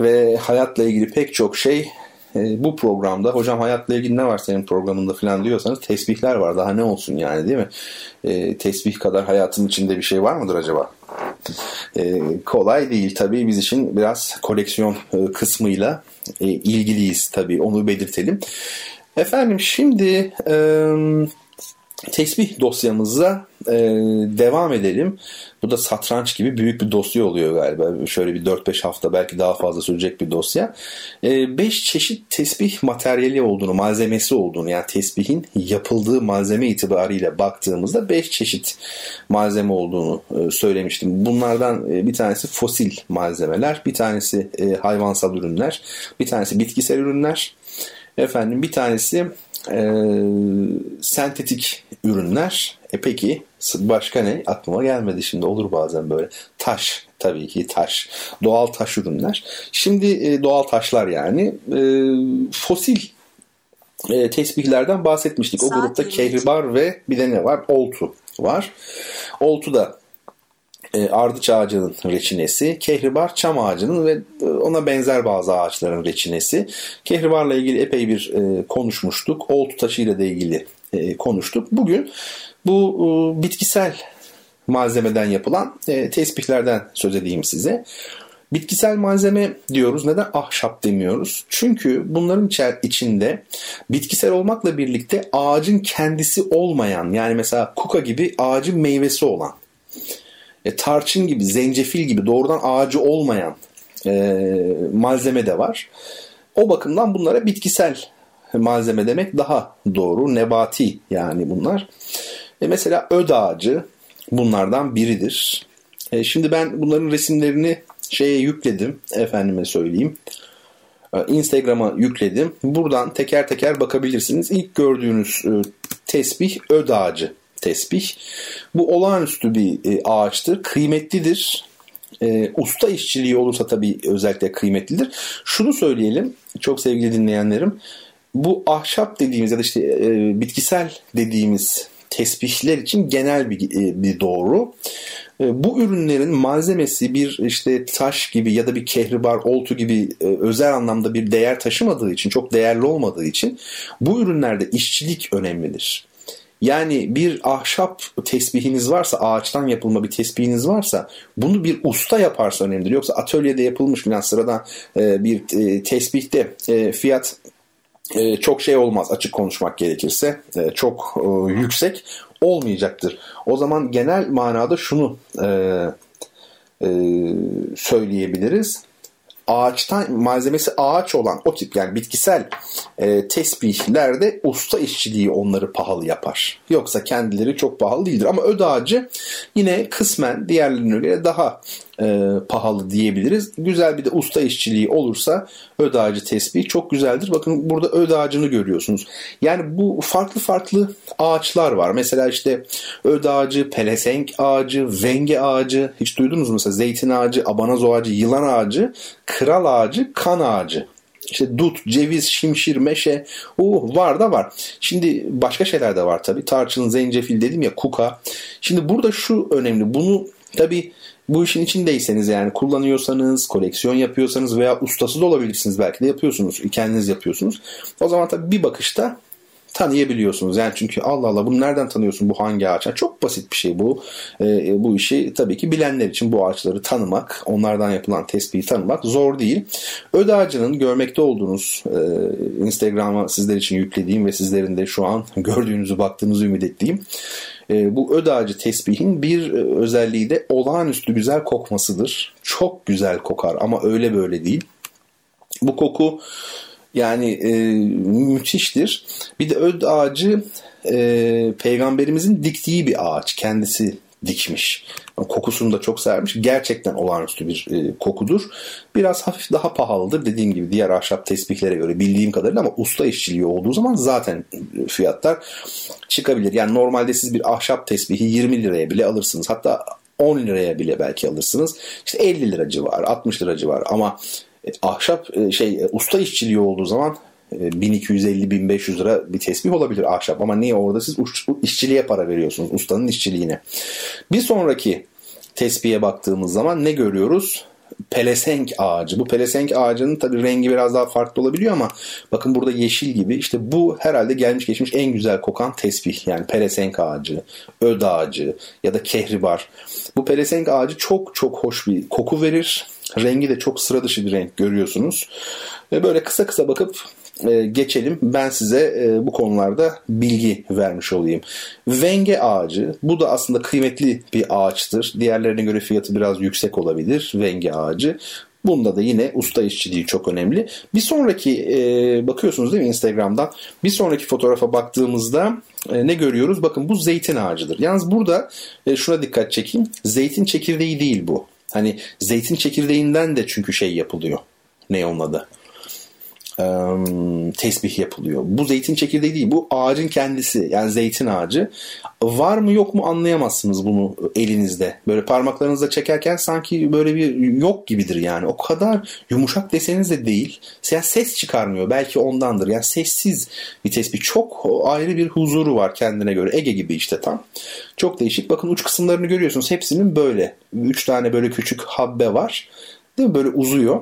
ve hayatla ilgili pek çok şey e, bu programda. Hocam hayatla ilgili ne var senin programında falan diyorsanız tesbihler var. Daha ne olsun yani değil mi? E, tesbih kadar hayatın içinde bir şey var mıdır acaba? Kolay değil tabii biz için biraz koleksiyon kısmıyla ilgiliyiz tabii onu belirtelim. Efendim şimdi e, tesbih dosyamıza e, devam edelim. Bu da satranç gibi büyük bir dosya oluyor galiba. Şöyle bir 4-5 hafta belki daha fazla sürecek bir dosya. 5 e, çeşit tesbih materyali olduğunu, malzemesi olduğunu yani tesbihin yapıldığı malzeme itibariyle baktığımızda 5 çeşit malzeme olduğunu e, söylemiştim. Bunlardan e, bir tanesi fosil malzemeler, bir tanesi e, hayvansal ürünler, bir tanesi bitkisel ürünler, efendim bir tanesi e, sentetik ürünler. E peki başka ne? Aklıma gelmedi şimdi olur bazen böyle. Taş tabii ki taş. Doğal taş ürünler. Şimdi e, doğal taşlar yani. E, fosil e, tesbihlerden bahsetmiştik. O Saat grupta kehribar ve bir de ne var? Oltu var. Oltu da ardıç ağacının reçinesi, kehribar çam ağacının ve e, ona benzer bazı ağaçların reçinesi. Kehribarla ilgili epey bir e, konuşmuştuk. Oltu taşıyla da ilgili e, konuştuk. Bugün bu e, bitkisel malzemeden yapılan e, tesbihlerden söz edeyim size. Bitkisel malzeme diyoruz. Neden ahşap demiyoruz? Çünkü bunların içinde bitkisel olmakla birlikte ağacın kendisi olmayan yani mesela kuka gibi ağacın meyvesi olan e, tarçın gibi, zencefil gibi doğrudan ağacı olmayan e, malzeme de var. O bakımdan bunlara bitkisel malzeme demek daha doğru. Nebati yani bunlar. E mesela öd ağacı bunlardan biridir. E, şimdi ben bunların resimlerini şeye yükledim. Efendime söyleyeyim. E, Instagram'a yükledim. Buradan teker teker bakabilirsiniz. İlk gördüğünüz e, tesbih öd ağacı tesbih. Bu olağanüstü bir e, ağaçtır. Kıymetlidir. E, usta işçiliği olursa tabii özellikle kıymetlidir. Şunu söyleyelim çok sevgili dinleyenlerim. Bu ahşap dediğimiz ya da işte e, bitkisel dediğimiz tesbihler için genel bir, e, bir doğru. E, bu ürünlerin malzemesi bir işte taş gibi ya da bir kehribar, oltu gibi özel anlamda bir değer taşımadığı için, çok değerli olmadığı için bu ürünlerde işçilik önemlidir. Yani bir ahşap tesbihiniz varsa, ağaçtan yapılma bir tesbihiniz varsa bunu bir usta yaparsa önemlidir. Yoksa atölyede yapılmış falan sıradan e, bir e, tesbihte e, fiyat e, çok şey olmaz açık konuşmak gerekirse. E, çok e, yüksek olmayacaktır. O zaman genel manada şunu e, e, söyleyebiliriz ağaçtan malzemesi ağaç olan o tip yani bitkisel e, tesbihlerde usta işçiliği onları pahalı yapar. Yoksa kendileri çok pahalı değildir. Ama öd ağacı yine kısmen diğerlerine göre daha e, pahalı diyebiliriz. Güzel bir de usta işçiliği olursa öd ağacı tesbih çok güzeldir. Bakın burada öd ağacını görüyorsunuz. Yani bu farklı farklı ağaçlar var. Mesela işte öd ağacı, pelesenk ağacı, venge ağacı hiç duydunuz mu? Mesela zeytin ağacı, abanaz ağacı, yılan ağacı, kral ağacı, kan ağacı. İşte dut, ceviz, şimşir, meşe uh, var da var. Şimdi başka şeyler de var tabii. Tarçın, zencefil dedim ya kuka. Şimdi burada şu önemli. Bunu tabii bu işin içindeyseniz yani kullanıyorsanız, koleksiyon yapıyorsanız veya ustası da olabilirsiniz belki de yapıyorsunuz, kendiniz yapıyorsunuz. O zaman tabii bir bakışta tanıyabiliyorsunuz. Yani çünkü Allah Allah bunu nereden tanıyorsun bu hangi ağaç? Çok basit bir şey bu. E, bu işi tabii ki bilenler için bu ağaçları tanımak, onlardan yapılan tespihi tanımak zor değil. Öd ağacının görmekte olduğunuz e, Instagram'a sizler için yüklediğim ve sizlerin de şu an gördüğünüzü baktığınızı ümit ettiğim e, bu öd ağacı tesbihin bir e, özelliği de olağanüstü güzel kokmasıdır. Çok güzel kokar ama öyle böyle değil. Bu koku yani e, müthiştir. Bir de öd ağacı e, peygamberimizin diktiği bir ağaç. Kendisi dikmiş. Kokusunu da çok severmiş. Gerçekten olağanüstü bir e, kokudur. Biraz hafif daha pahalıdır. Dediğim gibi diğer ahşap tesbihlere göre bildiğim kadarıyla ama usta işçiliği olduğu zaman zaten fiyatlar çıkabilir. Yani normalde siz bir ahşap tesbihi 20 liraya bile alırsınız. Hatta 10 liraya bile belki alırsınız. İşte 50 lira civarı, 60 lira civarı ama e, ahşap e, şey e, usta işçiliği olduğu zaman 1250-1500 lira bir tesbih olabilir ahşap ama niye orada siz işçiliğe para veriyorsunuz ustanın işçiliğine. Bir sonraki tespihe baktığımız zaman ne görüyoruz? pelesenk ağacı. Bu pelesenk ağacının tabi rengi biraz daha farklı olabiliyor ama bakın burada yeşil gibi işte bu herhalde gelmiş geçmiş en güzel kokan tesbih. Yani pelesenk ağacı, öd ağacı ya da kehribar. Bu pelesenk ağacı çok çok hoş bir koku verir. Rengi de çok sıra dışı bir renk görüyorsunuz. Ve böyle kısa kısa bakıp e, geçelim. Ben size e, bu konularda bilgi vermiş olayım. Venge ağacı. Bu da aslında kıymetli bir ağaçtır. Diğerlerine göre fiyatı biraz yüksek olabilir. Venge ağacı. Bunda da yine usta işçiliği çok önemli. Bir sonraki e, bakıyorsunuz değil mi Instagram'dan? Bir sonraki fotoğrafa baktığımızda e, ne görüyoruz? Bakın bu zeytin ağacıdır. Yalnız burada e, şuna dikkat çekeyim. Zeytin çekirdeği değil bu. Hani zeytin çekirdeğinden de çünkü şey yapılıyor. Ne onun adı? Tesbih yapılıyor. Bu zeytin çekirdeği değil. Bu ağacın kendisi. Yani zeytin ağacı. Var mı yok mu anlayamazsınız bunu elinizde. Böyle parmaklarınızla çekerken sanki böyle bir yok gibidir yani. O kadar yumuşak deseniz de değil. Yani ses çıkarmıyor. Belki ondandır. Yani sessiz bir tesbih. Çok ayrı bir huzuru var kendine göre. Ege gibi işte tam. Çok değişik. Bakın uç kısımlarını görüyorsunuz. Hepsinin böyle. Üç tane böyle küçük habbe var. Değil mi? Böyle uzuyor.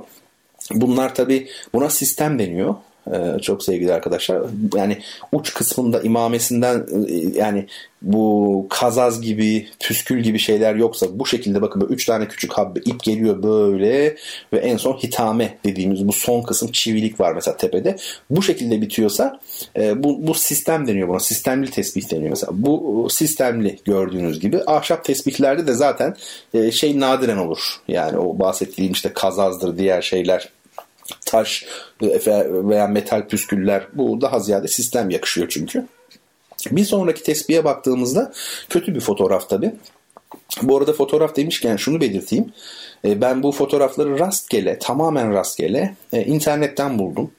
Bunlar tabi buna sistem deniyor. Ee, çok sevgili arkadaşlar. Yani uç kısmında imamesinden e, yani bu kazaz gibi, püskül gibi şeyler yoksa bu şekilde bakın böyle üç tane küçük habbe ip geliyor böyle ve en son hitame dediğimiz bu son kısım çivilik var mesela tepede. Bu şekilde bitiyorsa e, bu, bu sistem deniyor buna. Sistemli tesbih deniyor mesela. Bu sistemli gördüğünüz gibi. Ahşap tesbihlerde de zaten e, şey nadiren olur. Yani o bahsettiğim işte kazazdır diğer şeyler taş veya metal püsküller bu daha ziyade sistem yakışıyor çünkü. Bir sonraki tespihe baktığımızda kötü bir fotoğraf tabi. Bu arada fotoğraf demişken şunu belirteyim. E, ben bu fotoğrafları rastgele, tamamen rastgele e, internetten buldum.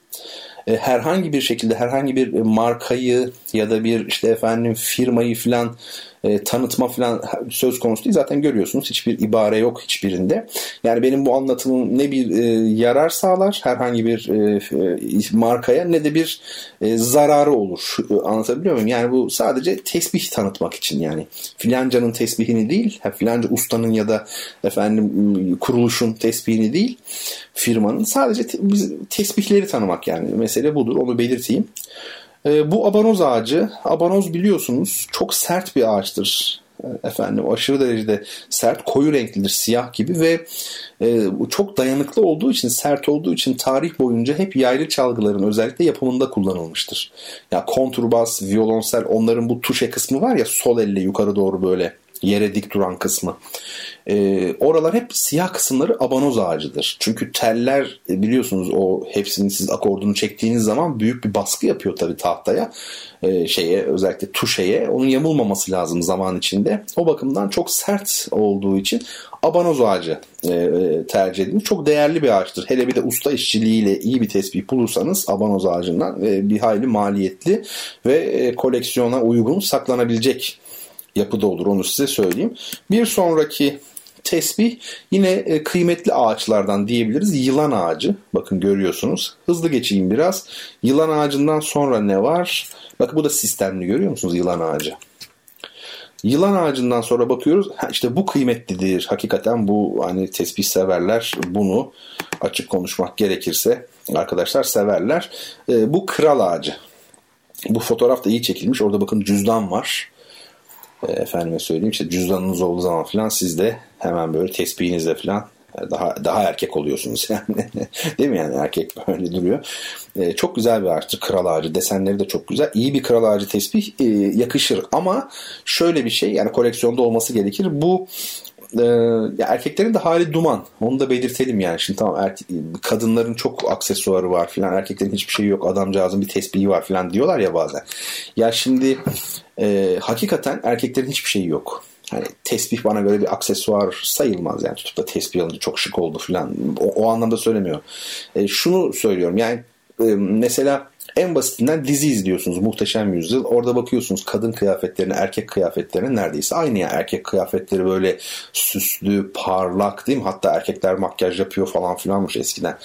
E, herhangi bir şekilde herhangi bir markayı ya da bir işte efendim firmayı falan e, tanıtma falan söz konusu değil. Zaten görüyorsunuz hiçbir ibare yok hiçbirinde. Yani benim bu anlatımım ne bir e, yarar sağlar herhangi bir e, e, markaya ne de bir e, zararı olur. E, anlatabiliyor muyum? Yani bu sadece tesbih tanıtmak için yani. Filancanın tesbihini değil, filanca ustanın ya da efendim kuruluşun tesbihini değil, firmanın sadece te, tesbihleri tanımak yani. Mesele budur. Onu belirteyim. E, bu abanoz ağacı, abanoz biliyorsunuz çok sert bir ağaçtır. E, efendim aşırı derecede sert, koyu renklidir, siyah gibi ve e, çok dayanıklı olduğu için, sert olduğu için tarih boyunca hep yaylı çalgıların özellikle yapımında kullanılmıştır. Ya yani kontrbas, violonsel onların bu tuşe kısmı var ya sol elle yukarı doğru böyle yere dik duran kısmı. E, oralar hep siyah kısımları abanoz ağacıdır. Çünkü teller e, biliyorsunuz o hepsini siz akordunu çektiğiniz zaman büyük bir baskı yapıyor tabii tahtaya. E, şeye özellikle tuşeye onun yamulmaması lazım zaman içinde. O bakımdan çok sert olduğu için abanoz ağacı e, e, tercih edilmiş. Çok değerli bir ağaçtır. Hele bir de usta işçiliğiyle iyi bir tespih bulursanız abanoz ağacından e, bir hayli maliyetli ve e, koleksiyona uygun saklanabilecek yapıda olur onu size söyleyeyim. Bir sonraki tesbih yine e, kıymetli ağaçlardan diyebiliriz. Yılan ağacı. Bakın görüyorsunuz. Hızlı geçeyim biraz. Yılan ağacından sonra ne var? Bakın bu da sistemli görüyor musunuz yılan ağacı? Yılan ağacından sonra bakıyoruz. Ha işte bu kıymetlidir. Hakikaten bu hani tesbih severler bunu açık konuşmak gerekirse arkadaşlar severler. E, bu kral ağacı. Bu fotoğraf da iyi çekilmiş. Orada bakın cüzdan var. E, efendime söyleyeyim işte cüzdanınız olduğu zaman falan siz de hemen böyle tespihinizle falan e, daha daha erkek oluyorsunuz yani. Değil mi yani erkek böyle duruyor. Ee, çok güzel bir ağaçtır kral ağacı. Desenleri de çok güzel. İyi bir kral ağacı tesbih e, yakışır ama şöyle bir şey yani koleksiyonda olması gerekir. Bu e, erkeklerin de hali duman. Onu da belirtelim yani. Şimdi tamam erke- kadınların çok aksesuarı var filan. Erkeklerin hiçbir şeyi yok. Adamcağızın bir tesbihi var filan diyorlar ya bazen. Ya şimdi e, hakikaten erkeklerin hiçbir şeyi yok. Hani tesbih bana göre bir aksesuar sayılmaz yani tutup da tesbih alınca çok şık oldu filan. O, o anlamda söylemiyorum. E, şunu söylüyorum yani e, mesela en basitinden dizi izliyorsunuz Muhteşem Yüzyıl. Orada bakıyorsunuz kadın kıyafetlerine, erkek kıyafetlerine neredeyse aynı ya. Erkek kıyafetleri böyle süslü, parlak değil mi? Hatta erkekler makyaj yapıyor falan filanmış eskiden.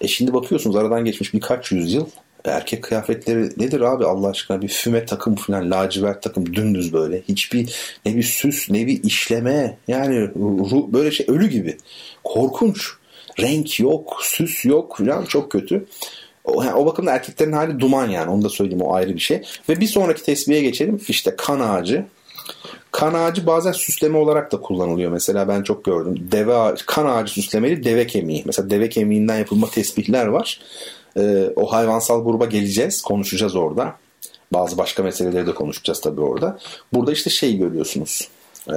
E şimdi bakıyorsunuz aradan geçmiş birkaç yüzyıl Erkek kıyafetleri nedir abi Allah aşkına bir füme takım falan lacivert takım dümdüz böyle. Hiçbir ne bir süs ne bir işleme yani ruh, böyle şey ölü gibi. Korkunç. Renk yok, süs yok falan çok kötü. O, yani o bakımda erkeklerin hali duman yani onu da söyleyeyim o ayrı bir şey. Ve bir sonraki tesbihe geçelim. İşte kan ağacı. Kan ağacı bazen süsleme olarak da kullanılıyor. Mesela ben çok gördüm. Deve ağacı, kan ağacı süslemeli deve kemiği. Mesela deve kemiğinden yapılma tesbihler var. Ee, o hayvansal gruba geleceğiz. Konuşacağız orada. Bazı başka meseleleri de konuşacağız tabii orada. Burada işte şey görüyorsunuz. Ee,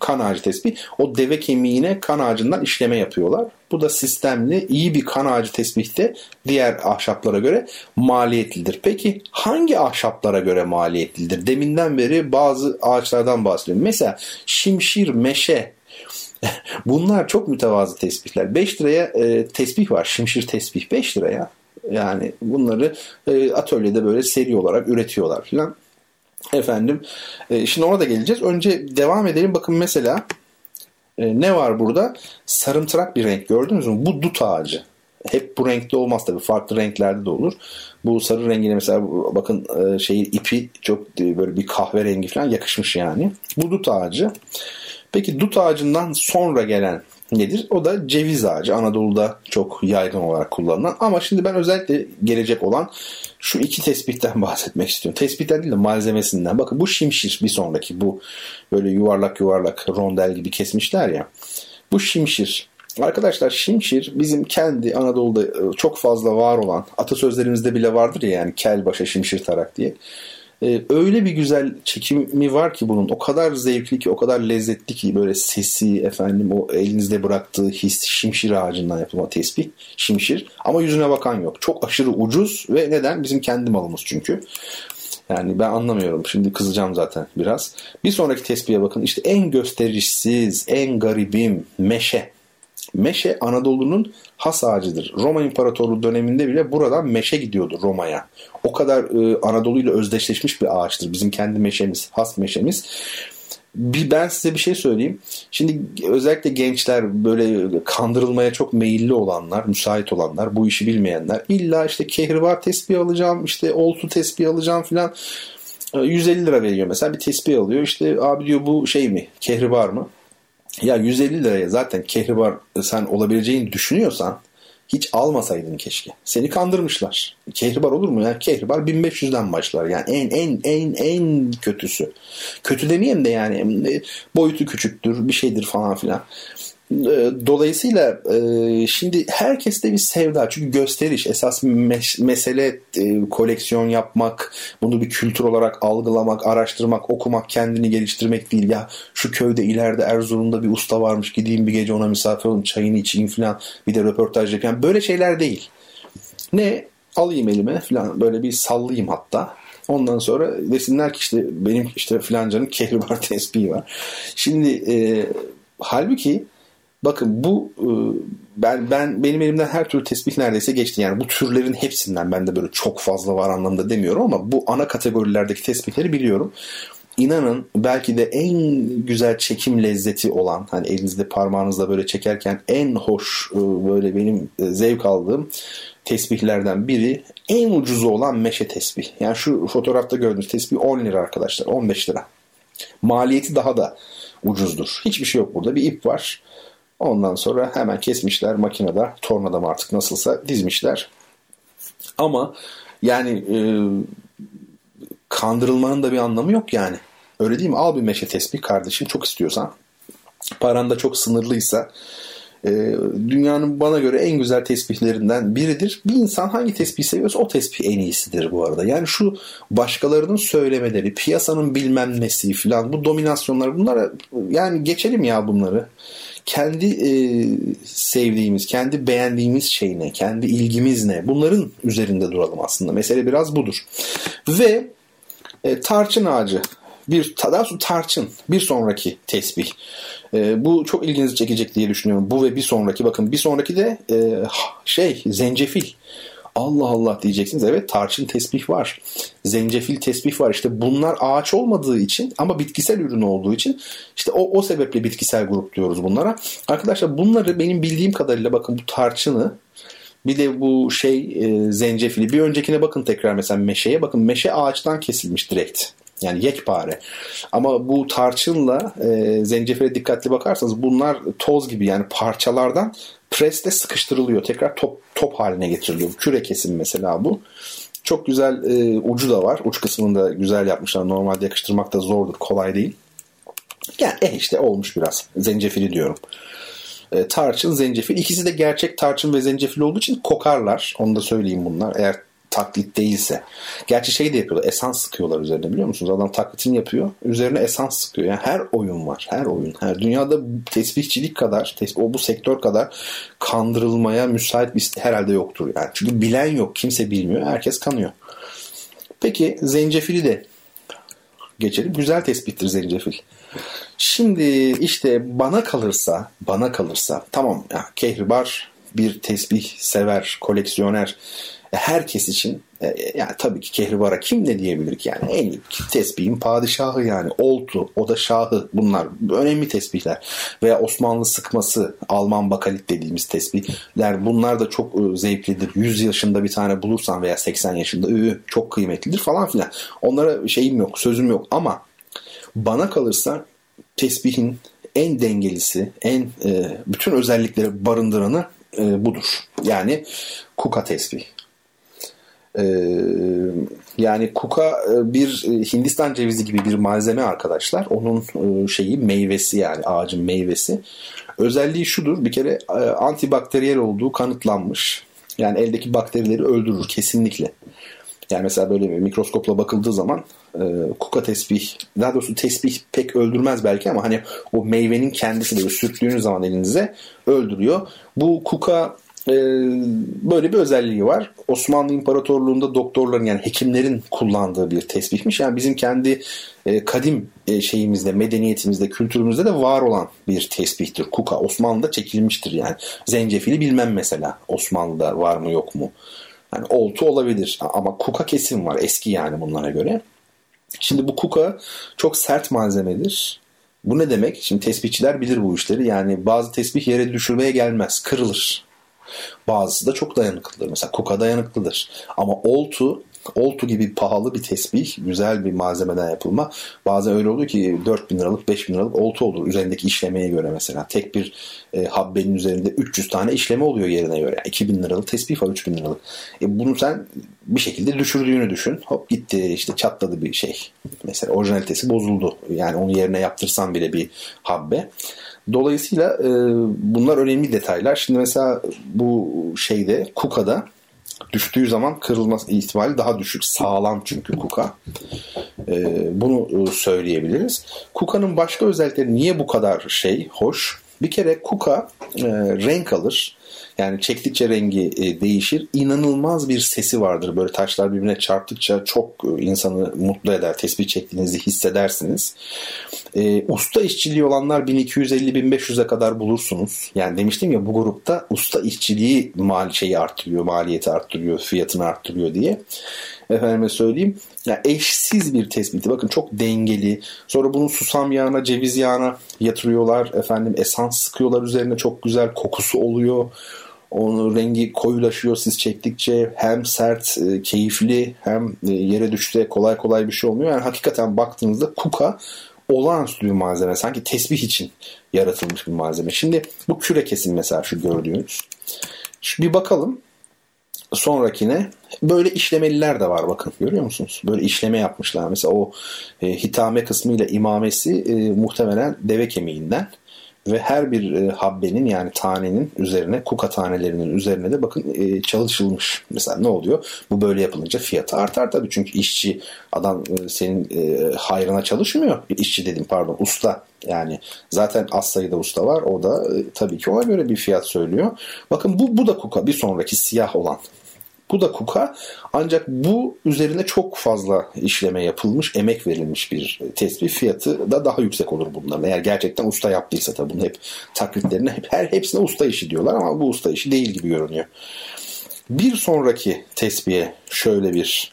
kan ağacı tespih. O deve kemiğine kan ağacından işleme yapıyorlar. Bu da sistemli iyi bir kan ağacı tespihte diğer ahşaplara göre maliyetlidir. Peki hangi ahşaplara göre maliyetlidir? Deminden beri bazı ağaçlardan bahsediyorum. Mesela şimşir, meşe, Bunlar çok mütevazı tespihler. 5 liraya e, tesbih var. Şimşir tesbih 5 liraya. Yani bunları e, atölyede böyle seri olarak üretiyorlar filan. Efendim e, şimdi ona da geleceğiz. Önce devam edelim. Bakın mesela e, ne var burada? Sarımtırak bir renk gördünüz mü? Bu dut ağacı. Hep bu renkte olmaz tabii. Farklı renklerde de olur. Bu sarı rengine mesela bakın e, şeyin ipi çok e, böyle bir kahverengi falan yakışmış yani. Bu dut ağacı. Peki dut ağacından sonra gelen nedir? O da ceviz ağacı. Anadolu'da çok yaygın olarak kullanılan. Ama şimdi ben özellikle gelecek olan şu iki tespitten bahsetmek istiyorum. Tespitten değil de malzemesinden. Bakın bu şimşir bir sonraki. Bu böyle yuvarlak yuvarlak rondel gibi kesmişler ya. Bu şimşir. Arkadaşlar şimşir bizim kendi Anadolu'da e, çok fazla var olan atasözlerimizde bile vardır ya yani kel başa şimşir tarak diye. Ee, öyle bir güzel çekimi var ki bunun. O kadar zevkli ki, o kadar lezzetli ki böyle sesi efendim o elinizde bıraktığı his şimşir ağacından yapılma tesbih. Şimşir. Ama yüzüne bakan yok. Çok aşırı ucuz ve neden? Bizim kendi malımız çünkü. Yani ben anlamıyorum. Şimdi kızacağım zaten biraz. Bir sonraki tespihe bakın. İşte en gösterişsiz, en garibim meşe. Meşe Anadolu'nun has ağacıdır. Roma İmparatorluğu döneminde bile buradan meşe gidiyordu Roma'ya. O kadar e, Anadolu ile özdeşleşmiş bir ağaçtır. Bizim kendi meşemiz, has meşemiz. Bir, ben size bir şey söyleyeyim. Şimdi özellikle gençler böyle kandırılmaya çok meyilli olanlar, müsait olanlar, bu işi bilmeyenler illa işte kehribar tespih alacağım, işte oltu tespih alacağım filan. 150 e, lira veriyor mesela bir tespih alıyor. İşte abi diyor bu şey mi? Kehribar mı? Ya 150 liraya zaten kehribar sen olabileceğini düşünüyorsan hiç almasaydın keşke. Seni kandırmışlar. Kehribar olur mu ya? Kehribar 1500'den başlar. Yani en en en en kötüsü. Kötü demeyeyim de yani boyutu küçüktür bir şeydir falan filan. Ee, dolayısıyla e, şimdi herkeste bir sevda. Çünkü gösteriş esas mesele e, koleksiyon yapmak bunu bir kültür olarak algılamak araştırmak okumak kendini geliştirmek değil. Ya şu köyde ileride Erzurum'da bir usta varmış gideyim bir gece ona misafir olayım çayını içeyim falan bir de röportaj yapayım. Böyle şeyler değil. Ne? Alayım elime falan böyle bir sallayayım hatta. Ondan sonra desinler ki işte benim işte filancanın kehribar tespihi var. Şimdi e, halbuki Bakın bu e, ben ben benim elimden her türlü tespih neredeyse geçti. Yani bu türlerin hepsinden bende böyle çok fazla var anlamda demiyorum ama bu ana kategorilerdeki tespihleri biliyorum. İnanın belki de en güzel çekim lezzeti olan hani elinizde parmağınızla böyle çekerken en hoş e, böyle benim e, zevk aldığım tesbihlerden biri en ucuzu olan meşe tesbih. Yani şu fotoğrafta gördüğünüz tesbih 10 lira arkadaşlar 15 lira. Maliyeti daha da ucuzdur. Hiçbir şey yok burada. Bir ip var. Ondan sonra hemen kesmişler makinede, tornada mı artık nasılsa dizmişler. Ama yani e, kandırılmanın da bir anlamı yok yani. Öyle değil mi? Al bir meşe tespih kardeşim çok istiyorsan. Paran da çok sınırlıysa e, dünyanın bana göre en güzel tesbihlerinden biridir. Bir insan hangi tesbih seviyorsa o tesbih en iyisidir bu arada. Yani şu başkalarının söylemeleri, piyasanın bilmem nesi falan bu dominasyonlar bunlara yani geçelim ya bunları kendi e, sevdiğimiz, kendi beğendiğimiz şey ne, kendi ilgimiz ne bunların üzerinde duralım aslında. Mesele biraz budur. Ve e, tarçın ağacı bir daha sonra tarçın bir sonraki tesbih. E, bu çok ilginizi çekecek diye düşünüyorum. Bu ve bir sonraki bakın bir sonraki de e, şey zencefil. Allah Allah diyeceksiniz. Evet tarçın tesbih var. Zencefil tesbih var. İşte bunlar ağaç olmadığı için ama bitkisel ürün olduğu için işte o, o sebeple bitkisel grup diyoruz bunlara. Arkadaşlar bunları benim bildiğim kadarıyla bakın bu tarçını Bir de bu şey e, zencefili. Bir öncekine bakın tekrar mesela meşeye bakın. Meşe ağaçtan kesilmiş direkt. Yani yekpare. Ama bu tarçınla e, zencefile dikkatli bakarsanız bunlar toz gibi yani parçalardan preste sıkıştırılıyor. Tekrar top, top haline getiriliyor. Küre kesim mesela bu. Çok güzel e, ucu da var. Uç kısmını da güzel yapmışlar. Normalde yakıştırmak da zordur. Kolay değil. Yani eh işte olmuş biraz. Zencefili diyorum. E, tarçın, zencefil. İkisi de gerçek tarçın ve zencefil olduğu için kokarlar. Onu da söyleyeyim bunlar. Eğer taklit değilse. Gerçi şey de yapıyorlar. Esans sıkıyorlar üzerine biliyor musunuz? Adam taklitini yapıyor. Üzerine esans sıkıyor. Yani her oyun var. Her oyun. Her dünyada tesbihçilik kadar, tesbih, o bu sektör kadar kandırılmaya müsait bir herhalde yoktur. Yani. Çünkü bilen yok. Kimse bilmiyor. Herkes kanıyor. Peki zencefili de geçelim. Güzel tespittir zencefil. Şimdi işte bana kalırsa, bana kalırsa tamam ya kehribar bir tesbih sever, koleksiyoner herkes için e, yani tabii ki Kehribara kim ne diyebilir ki yani? En iyi tesbihin padişahı yani. Oltu o da şahı. Bunlar önemli tesbihler. Veya Osmanlı sıkması Alman bakalit dediğimiz tesbihler. Bunlar da çok e, zevklidir. 100 yaşında bir tane bulursan veya 80 yaşında ıı, çok kıymetlidir falan filan. Onlara şeyim yok sözüm yok. Ama bana kalırsa tesbihin en dengelisi en e, bütün özellikleri barındıranı budur. Yani kuka tesbih yani kuka e, bir e, Hindistan cevizi gibi bir malzeme arkadaşlar. Onun e, şeyi meyvesi yani ağacın meyvesi. Özelliği şudur bir kere antibakteriyel olduğu kanıtlanmış. Yani eldeki bakterileri öldürür kesinlikle. Yani mesela böyle bir mikroskopla bakıldığı zaman kuka tesbih, daha doğrusu tesbih pek öldürmez belki ama hani o meyvenin kendisi böyle sürttüğünüz zaman elinize öldürüyor. Bu kuka ee, böyle bir özelliği var. Osmanlı İmparatorluğu'nda doktorların yani hekimlerin kullandığı bir tesbihmiş. Yani bizim kendi e, kadim e, şeyimizde, medeniyetimizde, kültürümüzde de var olan bir tesbihtir. Kuka Osmanlı'da çekilmiştir yani. Zencefili bilmem mesela Osmanlı'da var mı yok mu. Yani oltu olabilir ama kuka kesin var eski yani bunlara göre. Şimdi bu kuka çok sert malzemedir. Bu ne demek? Şimdi tespihçiler bilir bu işleri. Yani bazı tesbih yere düşürmeye gelmez. Kırılır. Bazısı da çok dayanıklıdır. Mesela kuka dayanıklıdır. Ama oltu oltu gibi pahalı bir tesbih, güzel bir malzemeden yapılma. Bazen öyle oluyor ki 4 bin liralık, 5 bin liralık oltu olur. Üzerindeki işlemeye göre mesela. Tek bir e, habbenin üzerinde 300 tane işleme oluyor yerine göre. Yani bin liralık tesbih var 3 bin liralık. E, bunu sen bir şekilde düşürdüğünü düşün. Hop gitti işte çatladı bir şey. Mesela orijinalitesi bozuldu. Yani onu yerine yaptırsan bile bir habbe. Dolayısıyla e, bunlar önemli detaylar. Şimdi mesela bu şeyde Kuka'da düştüğü zaman kırılma ihtimali daha düşük. Sağlam çünkü Kuka. E, bunu e, söyleyebiliriz. Kuka'nın başka özellikleri niye bu kadar şey hoş? Bir kere Kuka e, renk alır. Yani çektikçe rengi e, değişir. İnanılmaz bir sesi vardır. Böyle taşlar birbirine çarptıkça çok e, insanı mutlu eder. Tespih çektiğinizi hissedersiniz. E, usta işçiliği olanlar 1250-1500'e kadar bulursunuz. Yani demiştim ya bu grupta usta işçiliği mal şeyi arttırıyor, maliyeti arttırıyor, fiyatını arttırıyor diye. Efendime söyleyeyim. Yani eşsiz bir tespiti. Bakın çok dengeli. Sonra bunu susam yağına, ceviz yağına yatırıyorlar. Efendim esans sıkıyorlar üzerine çok güzel kokusu oluyor. Onun rengi koyulaşıyor siz çektikçe. Hem sert, e, keyifli hem e, yere düştüğü kolay kolay bir şey olmuyor. Yani hakikaten baktığınızda kuka olağanüstü bir malzeme. Sanki tesbih için yaratılmış bir malzeme. Şimdi bu küre kesim mesela şu gördüğünüz. Şu bir bakalım sonrakine böyle işlemeliler de var bakın görüyor musunuz? Böyle işleme yapmışlar. Mesela o e, hitame kısmıyla imamesi e, muhtemelen deve kemiğinden ve her bir e, habbenin yani tanenin üzerine kuka tanelerinin üzerine de bakın e, çalışılmış. Mesela ne oluyor? Bu böyle yapılınca fiyatı artar tabii çünkü işçi adam e, senin e, hayrına çalışmıyor. İşçi dedim pardon usta yani zaten az sayıda usta var. O da e, tabii ki ona göre bir fiyat söylüyor. Bakın bu, bu da kuka bir sonraki siyah olan. Bu da kuka ancak bu üzerine çok fazla işleme yapılmış, emek verilmiş bir tespih fiyatı da daha yüksek olur bunların. Eğer gerçekten usta yaptıysa tabii bunu hep taklitlerine hep her hepsine usta işi diyorlar ama bu usta işi değil gibi görünüyor. Bir sonraki tesbihe şöyle bir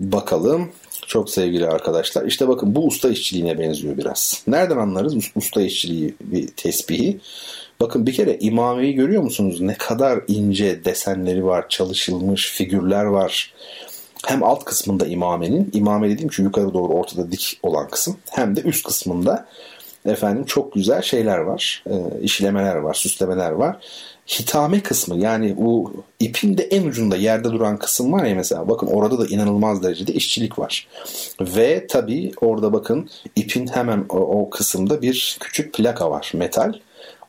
bakalım. Çok sevgili arkadaşlar. İşte bakın bu usta işçiliğine benziyor biraz. Nereden anlarız usta işçiliği bir tesbihi? Bakın bir kere imameyi görüyor musunuz? Ne kadar ince desenleri var, çalışılmış figürler var. Hem alt kısmında imamenin, imame dediğim şu yukarı doğru ortada dik olan kısım. Hem de üst kısmında efendim çok güzel şeyler var. E, işlemeler var, süslemeler var. Hitame kısmı yani bu ipin de en ucunda yerde duran kısım var ya mesela bakın orada da inanılmaz derecede işçilik var. Ve tabii orada bakın ipin hemen o, o kısımda bir küçük plaka var metal.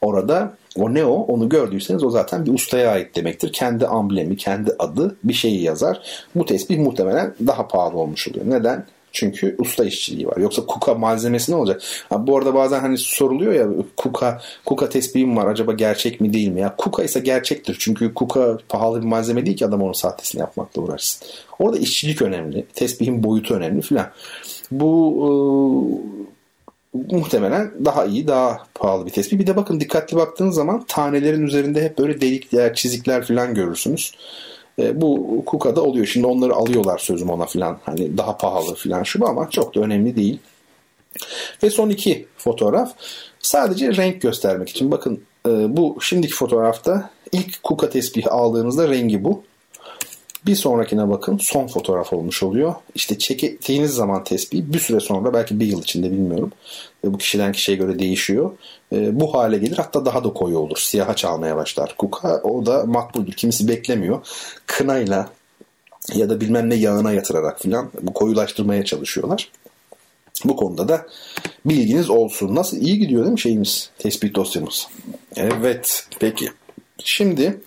Orada o ne o? Onu gördüyseniz o zaten bir ustaya ait demektir. Kendi amblemi, kendi adı bir şeyi yazar. Bu tespih muhtemelen daha pahalı olmuş oluyor. Neden? Çünkü usta işçiliği var. Yoksa kuka malzemesi ne olacak? Ha, bu arada bazen hani soruluyor ya kuka kuka tespihim var acaba gerçek mi değil mi? Ya kuka ise gerçektir. Çünkü kuka pahalı bir malzeme değil ki adam onun sahtesini yapmakla uğraşsın. Orada işçilik önemli. Tesbihin boyutu önemli filan. Bu e, muhtemelen daha iyi, daha pahalı bir tespih. Bir de bakın dikkatli baktığınız zaman tanelerin üzerinde hep böyle delikler, çizikler falan görürsünüz. E, bu Kuka'da oluyor. Şimdi onları alıyorlar sözüm ona filan. Hani daha pahalı filan şu ama çok da önemli değil. Ve son iki fotoğraf sadece renk göstermek için. Bakın e, bu şimdiki fotoğrafta ilk Kuka tespihi aldığınızda rengi bu. Bir sonrakine bakın son fotoğraf olmuş oluyor. İşte çektiğiniz zaman tespih bir süre sonra belki bir yıl içinde bilmiyorum. Bu kişiden kişiye göre değişiyor. E, bu hale gelir hatta daha da koyu olur. Siyaha çalmaya başlar. Kuka o da makbuldür. Kimisi beklemiyor. Kınayla ya da bilmem ne yağına yatırarak filan bu koyulaştırmaya çalışıyorlar. Bu konuda da bilginiz olsun. Nasıl iyi gidiyor değil mi şeyimiz? Tespit dosyamız. Evet. Peki. Şimdi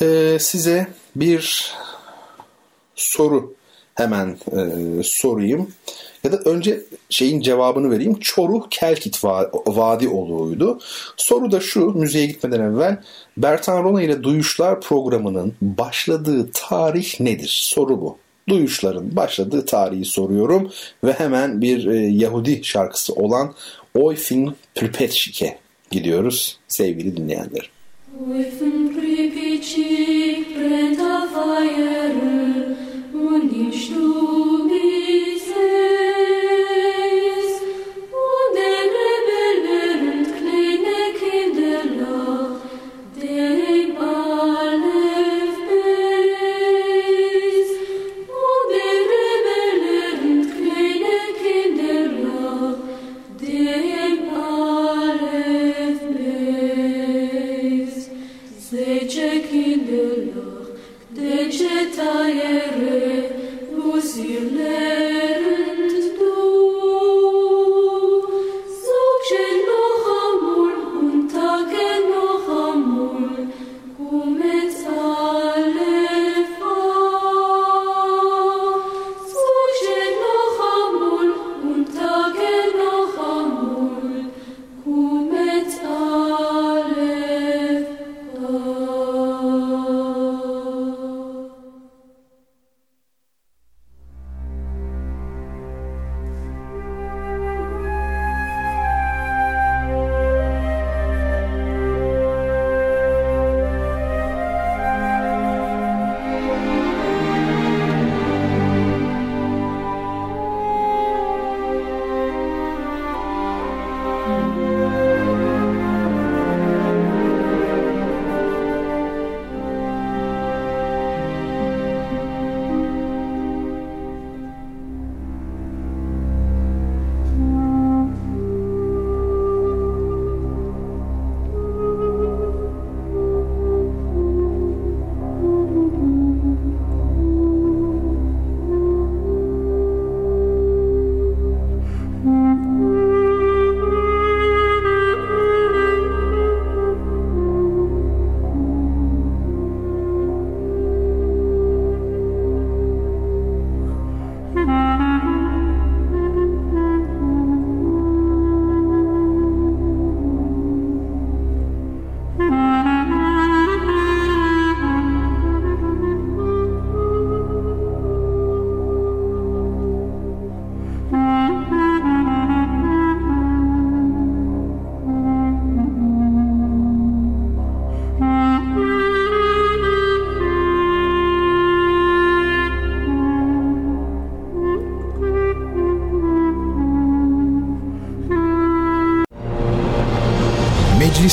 e, size bir soru hemen e, sorayım. Ya da önce şeyin cevabını vereyim. Çoruh Kelkit Vadi oluğuydu. Soru da şu müzeye gitmeden evvel Bertan Rona ile Duyuşlar programının başladığı tarih nedir? Soru bu. Duyuşların başladığı tarihi soruyorum ve hemen bir e, Yahudi şarkısı olan Oyfin Pripetşike gidiyoruz sevgili dinleyenler. Oyfin și prin ta faier, unde ești?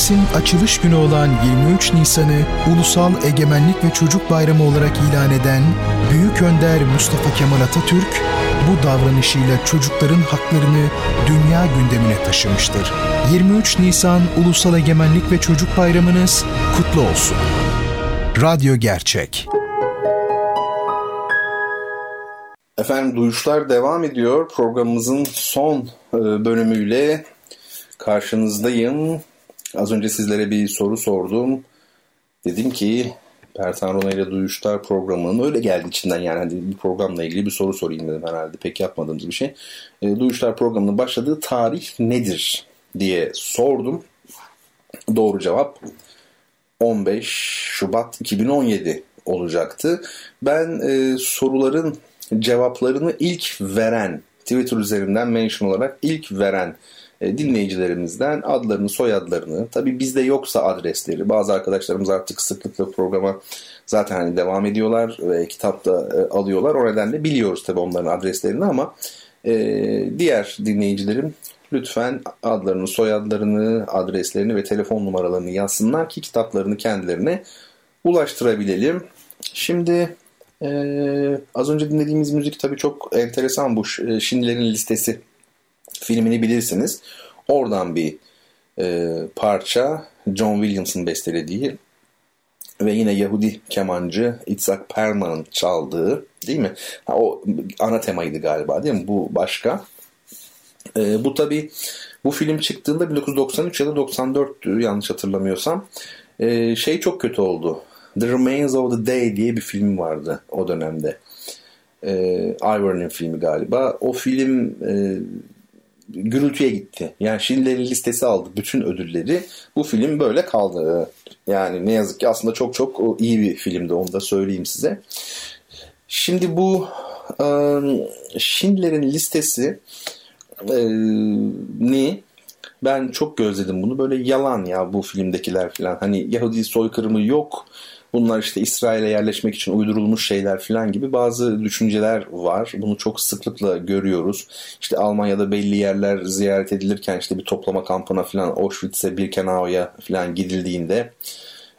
Meclisin açılış günü olan 23 Nisan'ı Ulusal Egemenlik ve Çocuk Bayramı olarak ilan eden Büyük Önder Mustafa Kemal Atatürk, bu davranışıyla çocukların haklarını dünya gündemine taşımıştır. 23 Nisan Ulusal Egemenlik ve Çocuk Bayramınız kutlu olsun. Radyo Gerçek Efendim duyuşlar devam ediyor. Programımızın son e, bölümüyle karşınızdayım. Az önce sizlere bir soru sordum. Dedim ki Pertan Rona ile Duyuşlar programının öyle geldi içinden yani hani bir programla ilgili bir soru sorayım dedim herhalde pek yapmadığımız bir şey. E, Duyuşlar programının başladığı tarih nedir diye sordum. Doğru cevap 15 Şubat 2017 olacaktı. Ben e, soruların cevaplarını ilk veren Twitter üzerinden mention olarak ilk veren dinleyicilerimizden adlarını, soyadlarını, tabii bizde yoksa adresleri, bazı arkadaşlarımız artık sıklıkla programa zaten hani devam ediyorlar ve kitapta e, alıyorlar. O nedenle biliyoruz tabii onların adreslerini ama e, diğer dinleyicilerim lütfen adlarını, soyadlarını, adreslerini ve telefon numaralarını yazsınlar ki kitaplarını kendilerine ulaştırabilelim. Şimdi ee, az önce dinlediğimiz müzik tabii çok enteresan bu Şinlerin Listesi filmini bilirsiniz. Oradan bir e, parça John Williams'ın bestelediği ve yine Yahudi kemancı Itzhak Perlman'ın çaldığı değil mi? Ha, o ana temaydı galiba değil mi? Bu başka. E, bu tabi bu film çıktığında 1993 ya da 94 yanlış hatırlamıyorsam e, şey çok kötü oldu. The Remains of the Day diye bir film vardı o dönemde. E, Ivor'ın filmi galiba. O film e, gürültüye gitti. Yani Schindler'in listesi aldı bütün ödülleri. Bu film böyle kaldı. Yani ne yazık ki aslında çok çok iyi bir filmdi onu da söyleyeyim size. Şimdi bu e, Schindler'in listesi e, ni ben çok gözledim bunu. Böyle yalan ya bu filmdekiler falan. Hani Yahudi soykırımı yok. Bunlar işte İsrail'e yerleşmek için uydurulmuş şeyler falan gibi bazı düşünceler var. Bunu çok sıklıkla görüyoruz. İşte Almanya'da belli yerler ziyaret edilirken işte bir toplama kampına falan Auschwitz'e, Birkenau'ya falan gidildiğinde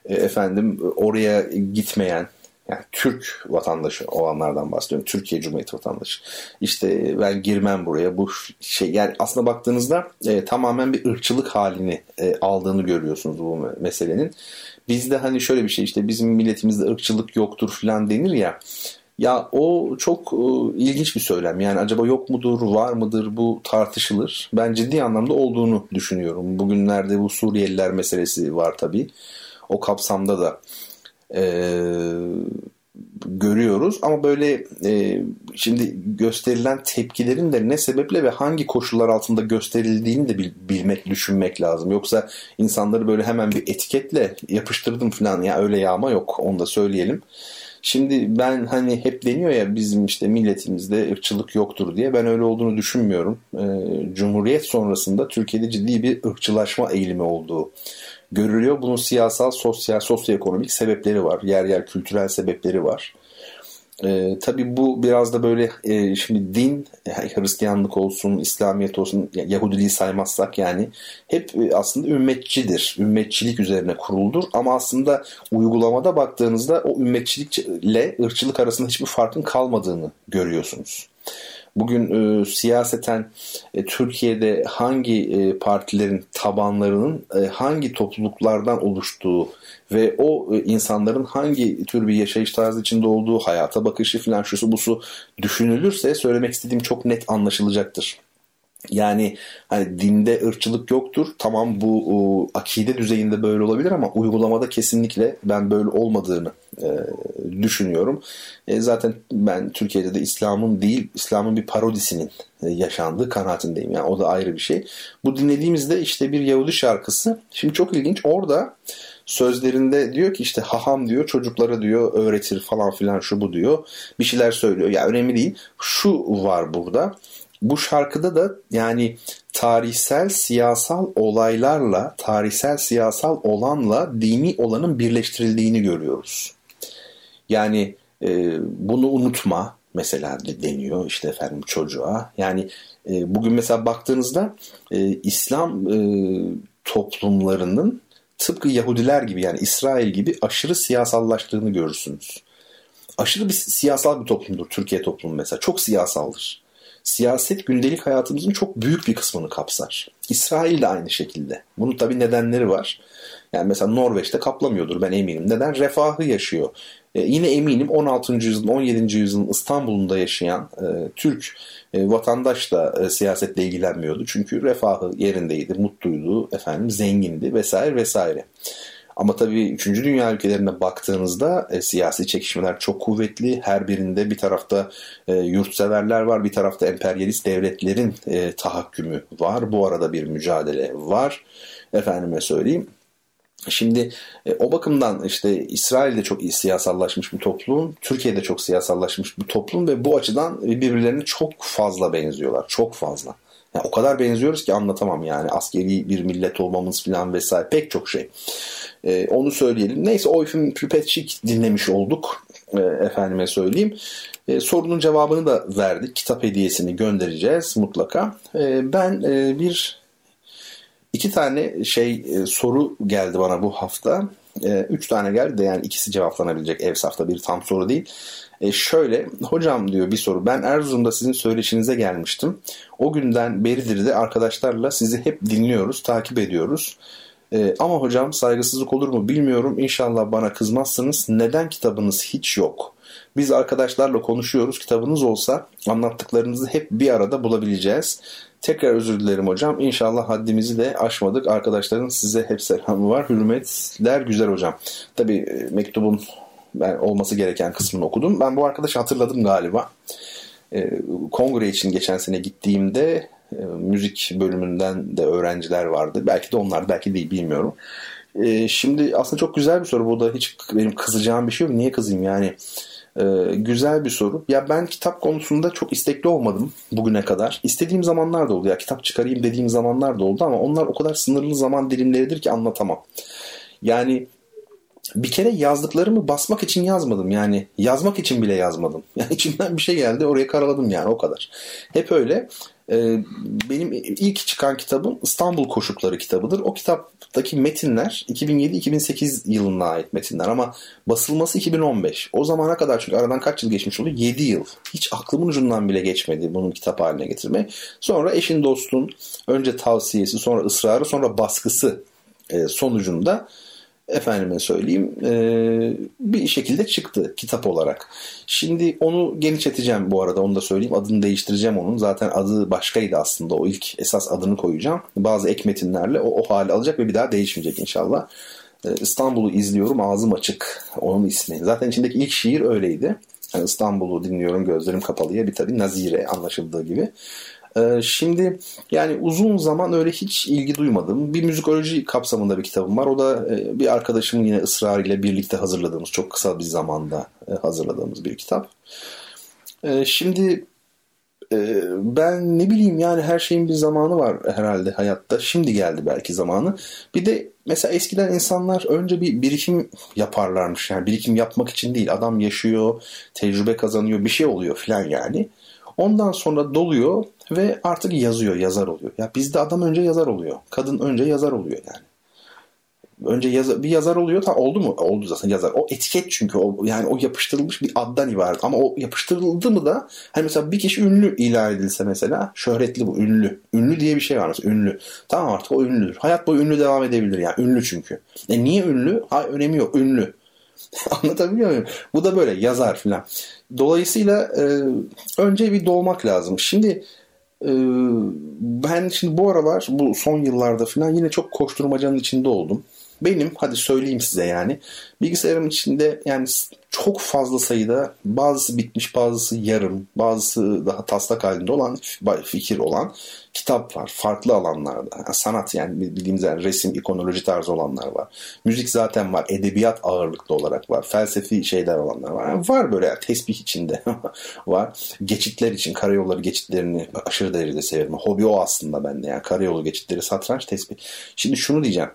e, efendim oraya gitmeyen yani Türk vatandaşı olanlardan bahsediyorum. Türkiye Cumhuriyeti vatandaşı. İşte ben girmem buraya. Bu şey yani aslında baktığınızda e, tamamen bir ırkçılık halini e, aldığını görüyorsunuz bu meselenin. Bizde hani şöyle bir şey işte bizim milletimizde ırkçılık yoktur falan denir ya. Ya o çok e, ilginç bir söylem. Yani acaba yok mudur, var mıdır bu tartışılır. Ben ciddi anlamda olduğunu düşünüyorum. Bugünlerde bu Suriyeliler meselesi var tabii. O kapsamda da e, görüyoruz ama böyle e, şimdi gösterilen tepkilerin de ne sebeple ve hangi koşullar altında gösterildiğini de bil, bilmek, düşünmek lazım. Yoksa insanları böyle hemen bir etiketle yapıştırdım falan ya öyle yağma yok onu da söyleyelim. Şimdi ben hani hep deniyor ya bizim işte milletimizde ırkçılık yoktur diye ben öyle olduğunu düşünmüyorum. Ee, Cumhuriyet sonrasında Türkiye'de ciddi bir ırkçılaşma eğilimi olduğu görülüyor. Bunun siyasal, sosyal, sosyoekonomik sebepleri var. Yer yer kültürel sebepleri var. E, tabii bu biraz da böyle e, şimdi din, Hristiyanlık olsun, İslamiyet olsun, Yahudiliği saymazsak yani hep e, aslında ümmetçidir. Ümmetçilik üzerine kuruldur ama aslında uygulamada baktığınızda o ümmetçilikle ırkçılık arasında hiçbir farkın kalmadığını görüyorsunuz. Bugün e, siyaseten e, Türkiye'de hangi e, partilerin tabanlarının e, hangi topluluklardan oluştuğu ve o e, insanların hangi tür bir yaşayış tarzı içinde olduğu, hayata bakışı falan şusu busu düşünülürse söylemek istediğim çok net anlaşılacaktır. Yani hani dinde ırkçılık yoktur. Tamam bu o, akide düzeyinde böyle olabilir ama uygulamada kesinlikle ben böyle olmadığını e, düşünüyorum. E, zaten ben Türkiye'de de İslam'ın değil, İslam'ın bir parodisinin e, yaşandığı kanaatindeyim. Yani o da ayrı bir şey. Bu dinlediğimizde işte bir Yahudi şarkısı. Şimdi çok ilginç. Orada sözlerinde diyor ki işte haham diyor çocuklara diyor öğretir falan filan şu bu diyor. Bir şeyler söylüyor. Ya önemli değil. Şu var burada bu şarkıda da yani tarihsel siyasal olaylarla, tarihsel siyasal olanla dini olanın birleştirildiğini görüyoruz. Yani e, bunu unutma mesela deniyor işte efendim çocuğa. Yani e, bugün mesela baktığınızda e, İslam e, toplumlarının tıpkı Yahudiler gibi yani İsrail gibi aşırı siyasallaştığını görürsünüz. Aşırı bir siyasal bir toplumdur Türkiye toplumu mesela. Çok siyasaldır. Siyaset gündelik hayatımızın çok büyük bir kısmını kapsar. İsrail de aynı şekilde. Bunun tabii nedenleri var. Yani mesela Norveç'te kaplamıyordur ben eminim. Neden? Refahı yaşıyor. E, yine eminim 16. yüzyılın 17. yüzyılın İstanbul'unda yaşayan e, Türk e, vatandaş da e, siyasetle ilgilenmiyordu. Çünkü refahı yerindeydi, mutluydu, efendim zengindi vesaire vesaire. Ama tabii 3. Dünya ülkelerine baktığınızda e, siyasi çekişmeler çok kuvvetli. Her birinde bir tarafta e, yurtseverler var, bir tarafta emperyalist devletlerin e, tahakkümü var. Bu arada bir mücadele var. Efendime söyleyeyim. Şimdi e, o bakımdan işte İsrail'de çok siyasallaşmış bir toplum, Türkiye'de çok siyasallaşmış bir toplum ve bu açıdan birbirlerine çok fazla benziyorlar. Çok fazla. Yani o kadar benziyoruz ki anlatamam yani askeri bir millet olmamız falan vesaire pek çok şey. E, onu söyleyelim. Neyse Oyfim Püpetçik dinlemiş olduk. E, efendime söyleyeyim. E, sorunun cevabını da verdik. Kitap hediyesini göndereceğiz mutlaka. E, ben e, bir iki tane şey e, soru geldi bana bu hafta. E, üç tane geldi de yani ikisi cevaplanabilecek ev safta bir tam soru değil. E şöyle hocam diyor bir soru ben Erzurum'da sizin söyleşinize gelmiştim. O günden beridir de arkadaşlarla sizi hep dinliyoruz takip ediyoruz. E, ama hocam saygısızlık olur mu bilmiyorum. İnşallah bana kızmazsınız. Neden kitabınız hiç yok? Biz arkadaşlarla konuşuyoruz. Kitabınız olsa anlattıklarınızı hep bir arada bulabileceğiz. Tekrar özür dilerim hocam. İnşallah haddimizi de aşmadık. Arkadaşların size hep selamı var. Hürmetler güzel hocam. Tabii e, mektubun ben olması gereken kısmını okudum. Ben bu arkadaşı hatırladım galiba. E, kongre için geçen sene gittiğimde e, müzik bölümünden de öğrenciler vardı. Belki de onlar, belki değil bilmiyorum. E, şimdi aslında çok güzel bir soru. Burada hiç benim kızacağım bir şey yok. Niye kızayım yani? E, güzel bir soru. Ya ben kitap konusunda çok istekli olmadım bugüne kadar. İstediğim zamanlar da oldu. Ya kitap çıkarayım dediğim zamanlar da oldu ama onlar o kadar sınırlı zaman dilimleridir ki anlatamam. Yani bir kere yazdıklarımı basmak için yazmadım. Yani yazmak için bile yazmadım. Yani içimden bir şey geldi oraya karaladım yani o kadar. Hep öyle. Ee, benim ilk çıkan kitabım İstanbul Koşukları kitabıdır. O kitaptaki metinler 2007-2008 yılına ait metinler ama basılması 2015. O zamana kadar çünkü aradan kaç yıl geçmiş oldu? 7 yıl. Hiç aklımın ucundan bile geçmedi bunun kitap haline getirme. Sonra eşin dostun önce tavsiyesi sonra ısrarı sonra baskısı e, sonucunda efendime söyleyeyim e, bir şekilde çıktı kitap olarak. Şimdi onu genişleteceğim bu arada onu da söyleyeyim. Adını değiştireceğim onun. Zaten adı başkaydı aslında. O ilk esas adını koyacağım. Bazı ek metinlerle o, o hali alacak ve bir daha değişmeyecek inşallah. E, İstanbul'u izliyorum ağzım açık. Onun ismi. Zaten içindeki ilk şiir öyleydi. Yani İstanbul'u dinliyorum gözlerim kapalıya bir tabii Nazire anlaşıldığı gibi. Ee, şimdi yani uzun zaman öyle hiç ilgi duymadım. Bir müzikoloji kapsamında bir kitabım var. O da e, bir arkadaşımın yine ısrarıyla birlikte hazırladığımız, çok kısa bir zamanda e, hazırladığımız bir kitap. Ee, şimdi e, ben ne bileyim yani her şeyin bir zamanı var herhalde hayatta. Şimdi geldi belki zamanı. Bir de mesela eskiden insanlar önce bir birikim yaparlarmış. Yani birikim yapmak için değil. Adam yaşıyor, tecrübe kazanıyor, bir şey oluyor falan yani. Ondan sonra doluyor ve artık yazıyor, yazar oluyor. Ya bizde adam önce yazar oluyor. Kadın önce yazar oluyor yani. Önce yaz, bir yazar oluyor. Ta, oldu mu? Oldu zaten yazar. O etiket çünkü o yani o yapıştırılmış bir addan ibaret. Ama o yapıştırıldı mı da hani mesela bir kişi ünlü ilan edilse mesela şöhretli bu ünlü. Ünlü diye bir şey var mesela ünlü. Tamam artık o ünlüdür. Hayat boyu ünlü devam edebilir yani. Ünlü çünkü. E niye ünlü? Ha önemi yok. Ünlü. Anlatabiliyor muyum? Bu da böyle yazar filan. Dolayısıyla e, önce bir dolmak lazım. Şimdi ben şimdi bu aralar bu son yıllarda filan yine çok koşturmacanın içinde oldum. Benim hadi söyleyeyim size yani. Bilgisayarım içinde yani çok fazla sayıda bazısı bitmiş bazısı yarım bazısı daha taslak halinde olan fikir olan kitap var farklı alanlarda yani sanat yani bildiğimiz yani resim ikonoloji tarzı olanlar var. Müzik zaten var edebiyat ağırlıklı olarak var felsefi şeyler olanlar var. Yani var böyle yani tesbih içinde var. Geçitler için karayolları geçitlerini aşırı derecede severim. Hobi o aslında bende yani karayolu geçitleri satranç tesbih. Şimdi şunu diyeceğim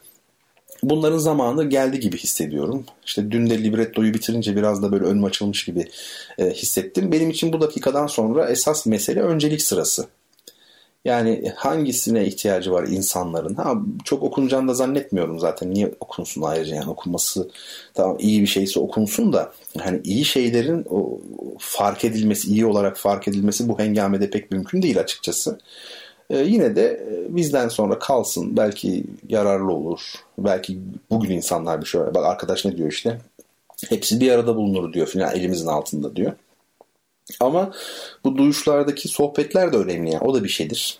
bunların zamanı geldi gibi hissediyorum. İşte dün de librettoyu bitirince biraz da böyle önüm açılmış gibi e, hissettim. Benim için bu dakikadan sonra esas mesele öncelik sırası. Yani hangisine ihtiyacı var insanların? Ha, çok okunacağını da zannetmiyorum zaten. Niye okunsun ayrıca yani okunması tamam iyi bir şeyse okunsun da hani iyi şeylerin o fark edilmesi, iyi olarak fark edilmesi bu hengamede pek mümkün değil açıkçası. Ee, yine de e, bizden sonra kalsın. Belki yararlı olur. Belki bugün insanlar bir şey bak arkadaş ne diyor işte. Hepsi bir arada bulunur diyor filan elimizin altında diyor. Ama bu duyuşlardaki sohbetler de önemli yani. O da bir şeydir.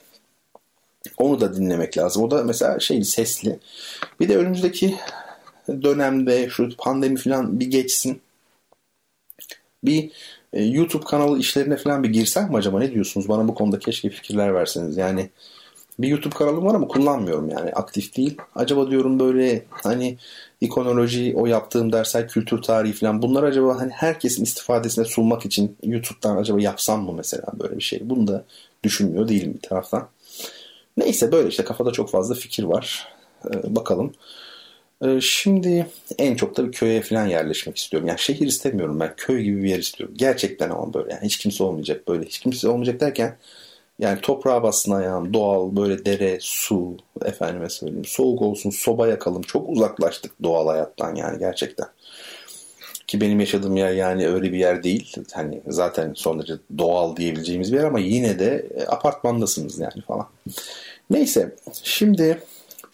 Onu da dinlemek lazım. O da mesela şey sesli. Bir de önümüzdeki dönemde şu pandemi falan bir geçsin. Bir e, YouTube kanalı işlerine falan bir girsem mi acaba ne diyorsunuz? Bana bu konuda keşke fikirler verseniz. Yani bir YouTube kanalım var ama kullanmıyorum yani aktif değil. Acaba diyorum böyle hani ikonoloji, o yaptığım dersler, kültür tarihi falan bunlar acaba hani herkesin istifadesine sunmak için YouTube'dan acaba yapsam mı mesela böyle bir şey? Bunu da düşünmüyor değilim bir taraftan. Neyse böyle işte kafada çok fazla fikir var. Ee, bakalım. Ee, şimdi en çok da bir köye falan yerleşmek istiyorum. Yani şehir istemiyorum ben. Köy gibi bir yer istiyorum. Gerçekten ama böyle. Yani hiç kimse olmayacak böyle. Hiç kimse olmayacak derken yani toprağa basın ayağım, doğal böyle dere, su, efendime söyleyeyim soğuk olsun, soba yakalım. Çok uzaklaştık doğal hayattan yani gerçekten. Ki benim yaşadığım yer yani öyle bir yer değil. Hani zaten son derece doğal diyebileceğimiz bir yer ama yine de e, apartmandasınız yani falan. Neyse şimdi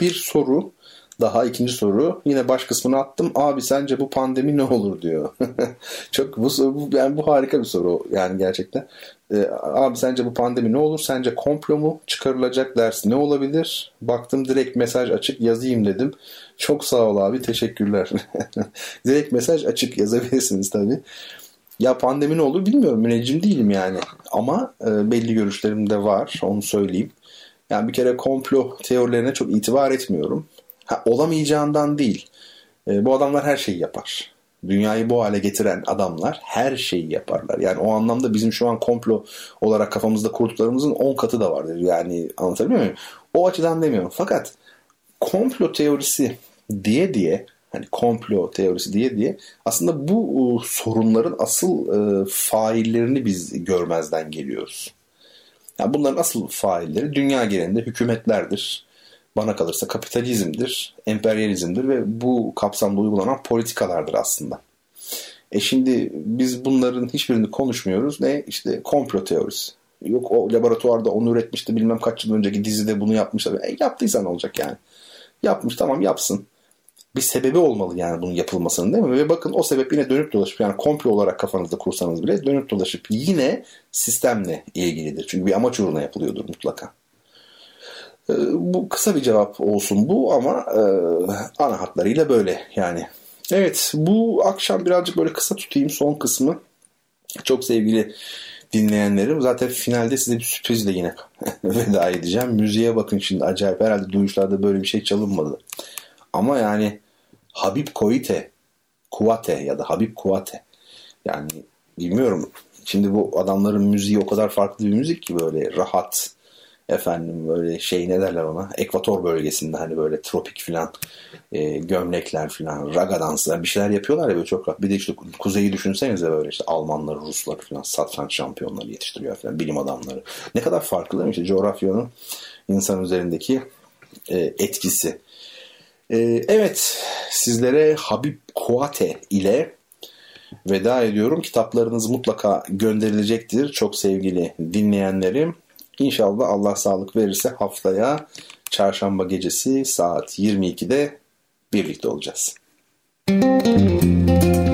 bir soru daha ikinci soru. Yine baş kısmını attım. Abi sence bu pandemi ne olur diyor. Çok bu, bu yani bu harika bir soru yani gerçekten. Ee, abi sence bu pandemi ne olur? Sence komplo mu? Çıkarılacak ders ne olabilir? Baktım direkt mesaj açık yazayım dedim. Çok sağ ol abi. Teşekkürler. direkt mesaj açık yazabilirsiniz tabii. Ya pandemi ne olur bilmiyorum. Müneccim değilim yani. Ama e, belli görüşlerim de var. Onu söyleyeyim. Yani bir kere komplo teorilerine çok itibar etmiyorum. Ha, olamayacağından değil. E, bu adamlar her şeyi yapar. Dünyayı bu hale getiren adamlar her şeyi yaparlar. Yani o anlamda bizim şu an komplo olarak kafamızda kurduklarımızın 10 katı da vardır. Yani anlatabiliyor muyum? O açıdan demiyorum. Fakat komplo teorisi diye diye hani komplo teorisi diye diye aslında bu e, sorunların asıl e, faillerini biz görmezden geliyoruz. Yani bunların asıl failleri dünya genelinde hükümetlerdir bana kalırsa kapitalizmdir, emperyalizmdir ve bu kapsamda uygulanan politikalardır aslında. E şimdi biz bunların hiçbirini konuşmuyoruz. Ne? işte komplo teorisi. Yok o laboratuvarda onu üretmişti bilmem kaç yıl önceki dizide bunu yapmışlar. E yaptıysa ne olacak yani? Yapmış tamam yapsın. Bir sebebi olmalı yani bunun yapılmasının değil mi? Ve bakın o sebep yine dönüp dolaşıp yani komplo olarak kafanızda kursanız bile dönüp dolaşıp yine sistemle ilgilidir. Çünkü bir amaç uğruna yapılıyordur mutlaka. Ee, bu kısa bir cevap olsun bu ama e, ana hatlarıyla böyle yani. Evet bu akşam birazcık böyle kısa tutayım son kısmı. Çok sevgili dinleyenlerim. Zaten finalde size bir sürprizle yine veda edeceğim. Müziğe bakın şimdi acayip. Herhalde duyuşlarda böyle bir şey çalınmadı. Ama yani Habib Koite, Kuate ya da Habib Kuate. Yani bilmiyorum. Şimdi bu adamların müziği o kadar farklı bir müzik ki böyle rahat, efendim böyle şey ne derler ona ekvator bölgesinde hani böyle tropik filan e, gömlekler filan raga danslar bir şeyler yapıyorlar ya böyle çok rahat. Bir de işte kuzeyi düşünsenize böyle işte Almanlar, Ruslar filan satranç şampiyonları yetiştiriyor filan bilim adamları. Ne kadar farklı değil mi? İşte coğrafyanın insan üzerindeki e, etkisi. E, evet sizlere Habib Kuate ile veda ediyorum. Kitaplarınız mutlaka gönderilecektir çok sevgili dinleyenlerim. İnşallah Allah sağlık verirse haftaya çarşamba gecesi saat 22'de birlikte olacağız. Müzik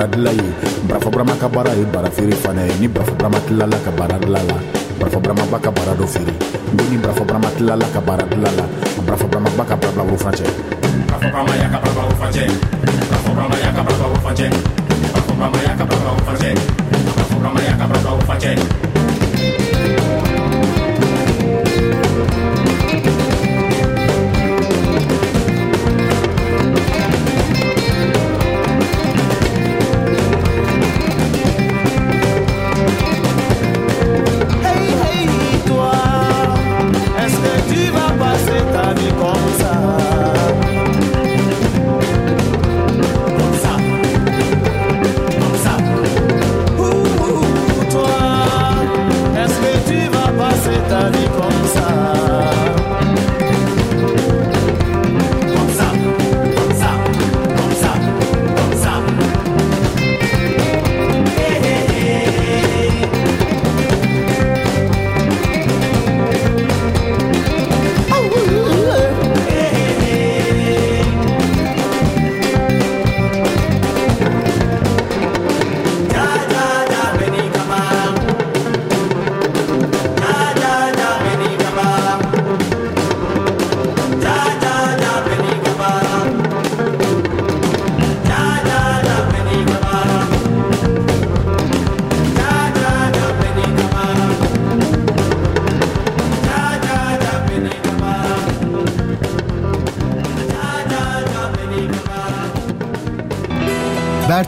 bara dila ye ka baara ye bara feere fana ye ni barafɔ burama tilala ka baara dila la barafɔ burama ba ka baara dɔ feere nbe ni barafɔ burama tilala ka baara dila la barafɔ burama ba ka bara bila fana barafɔ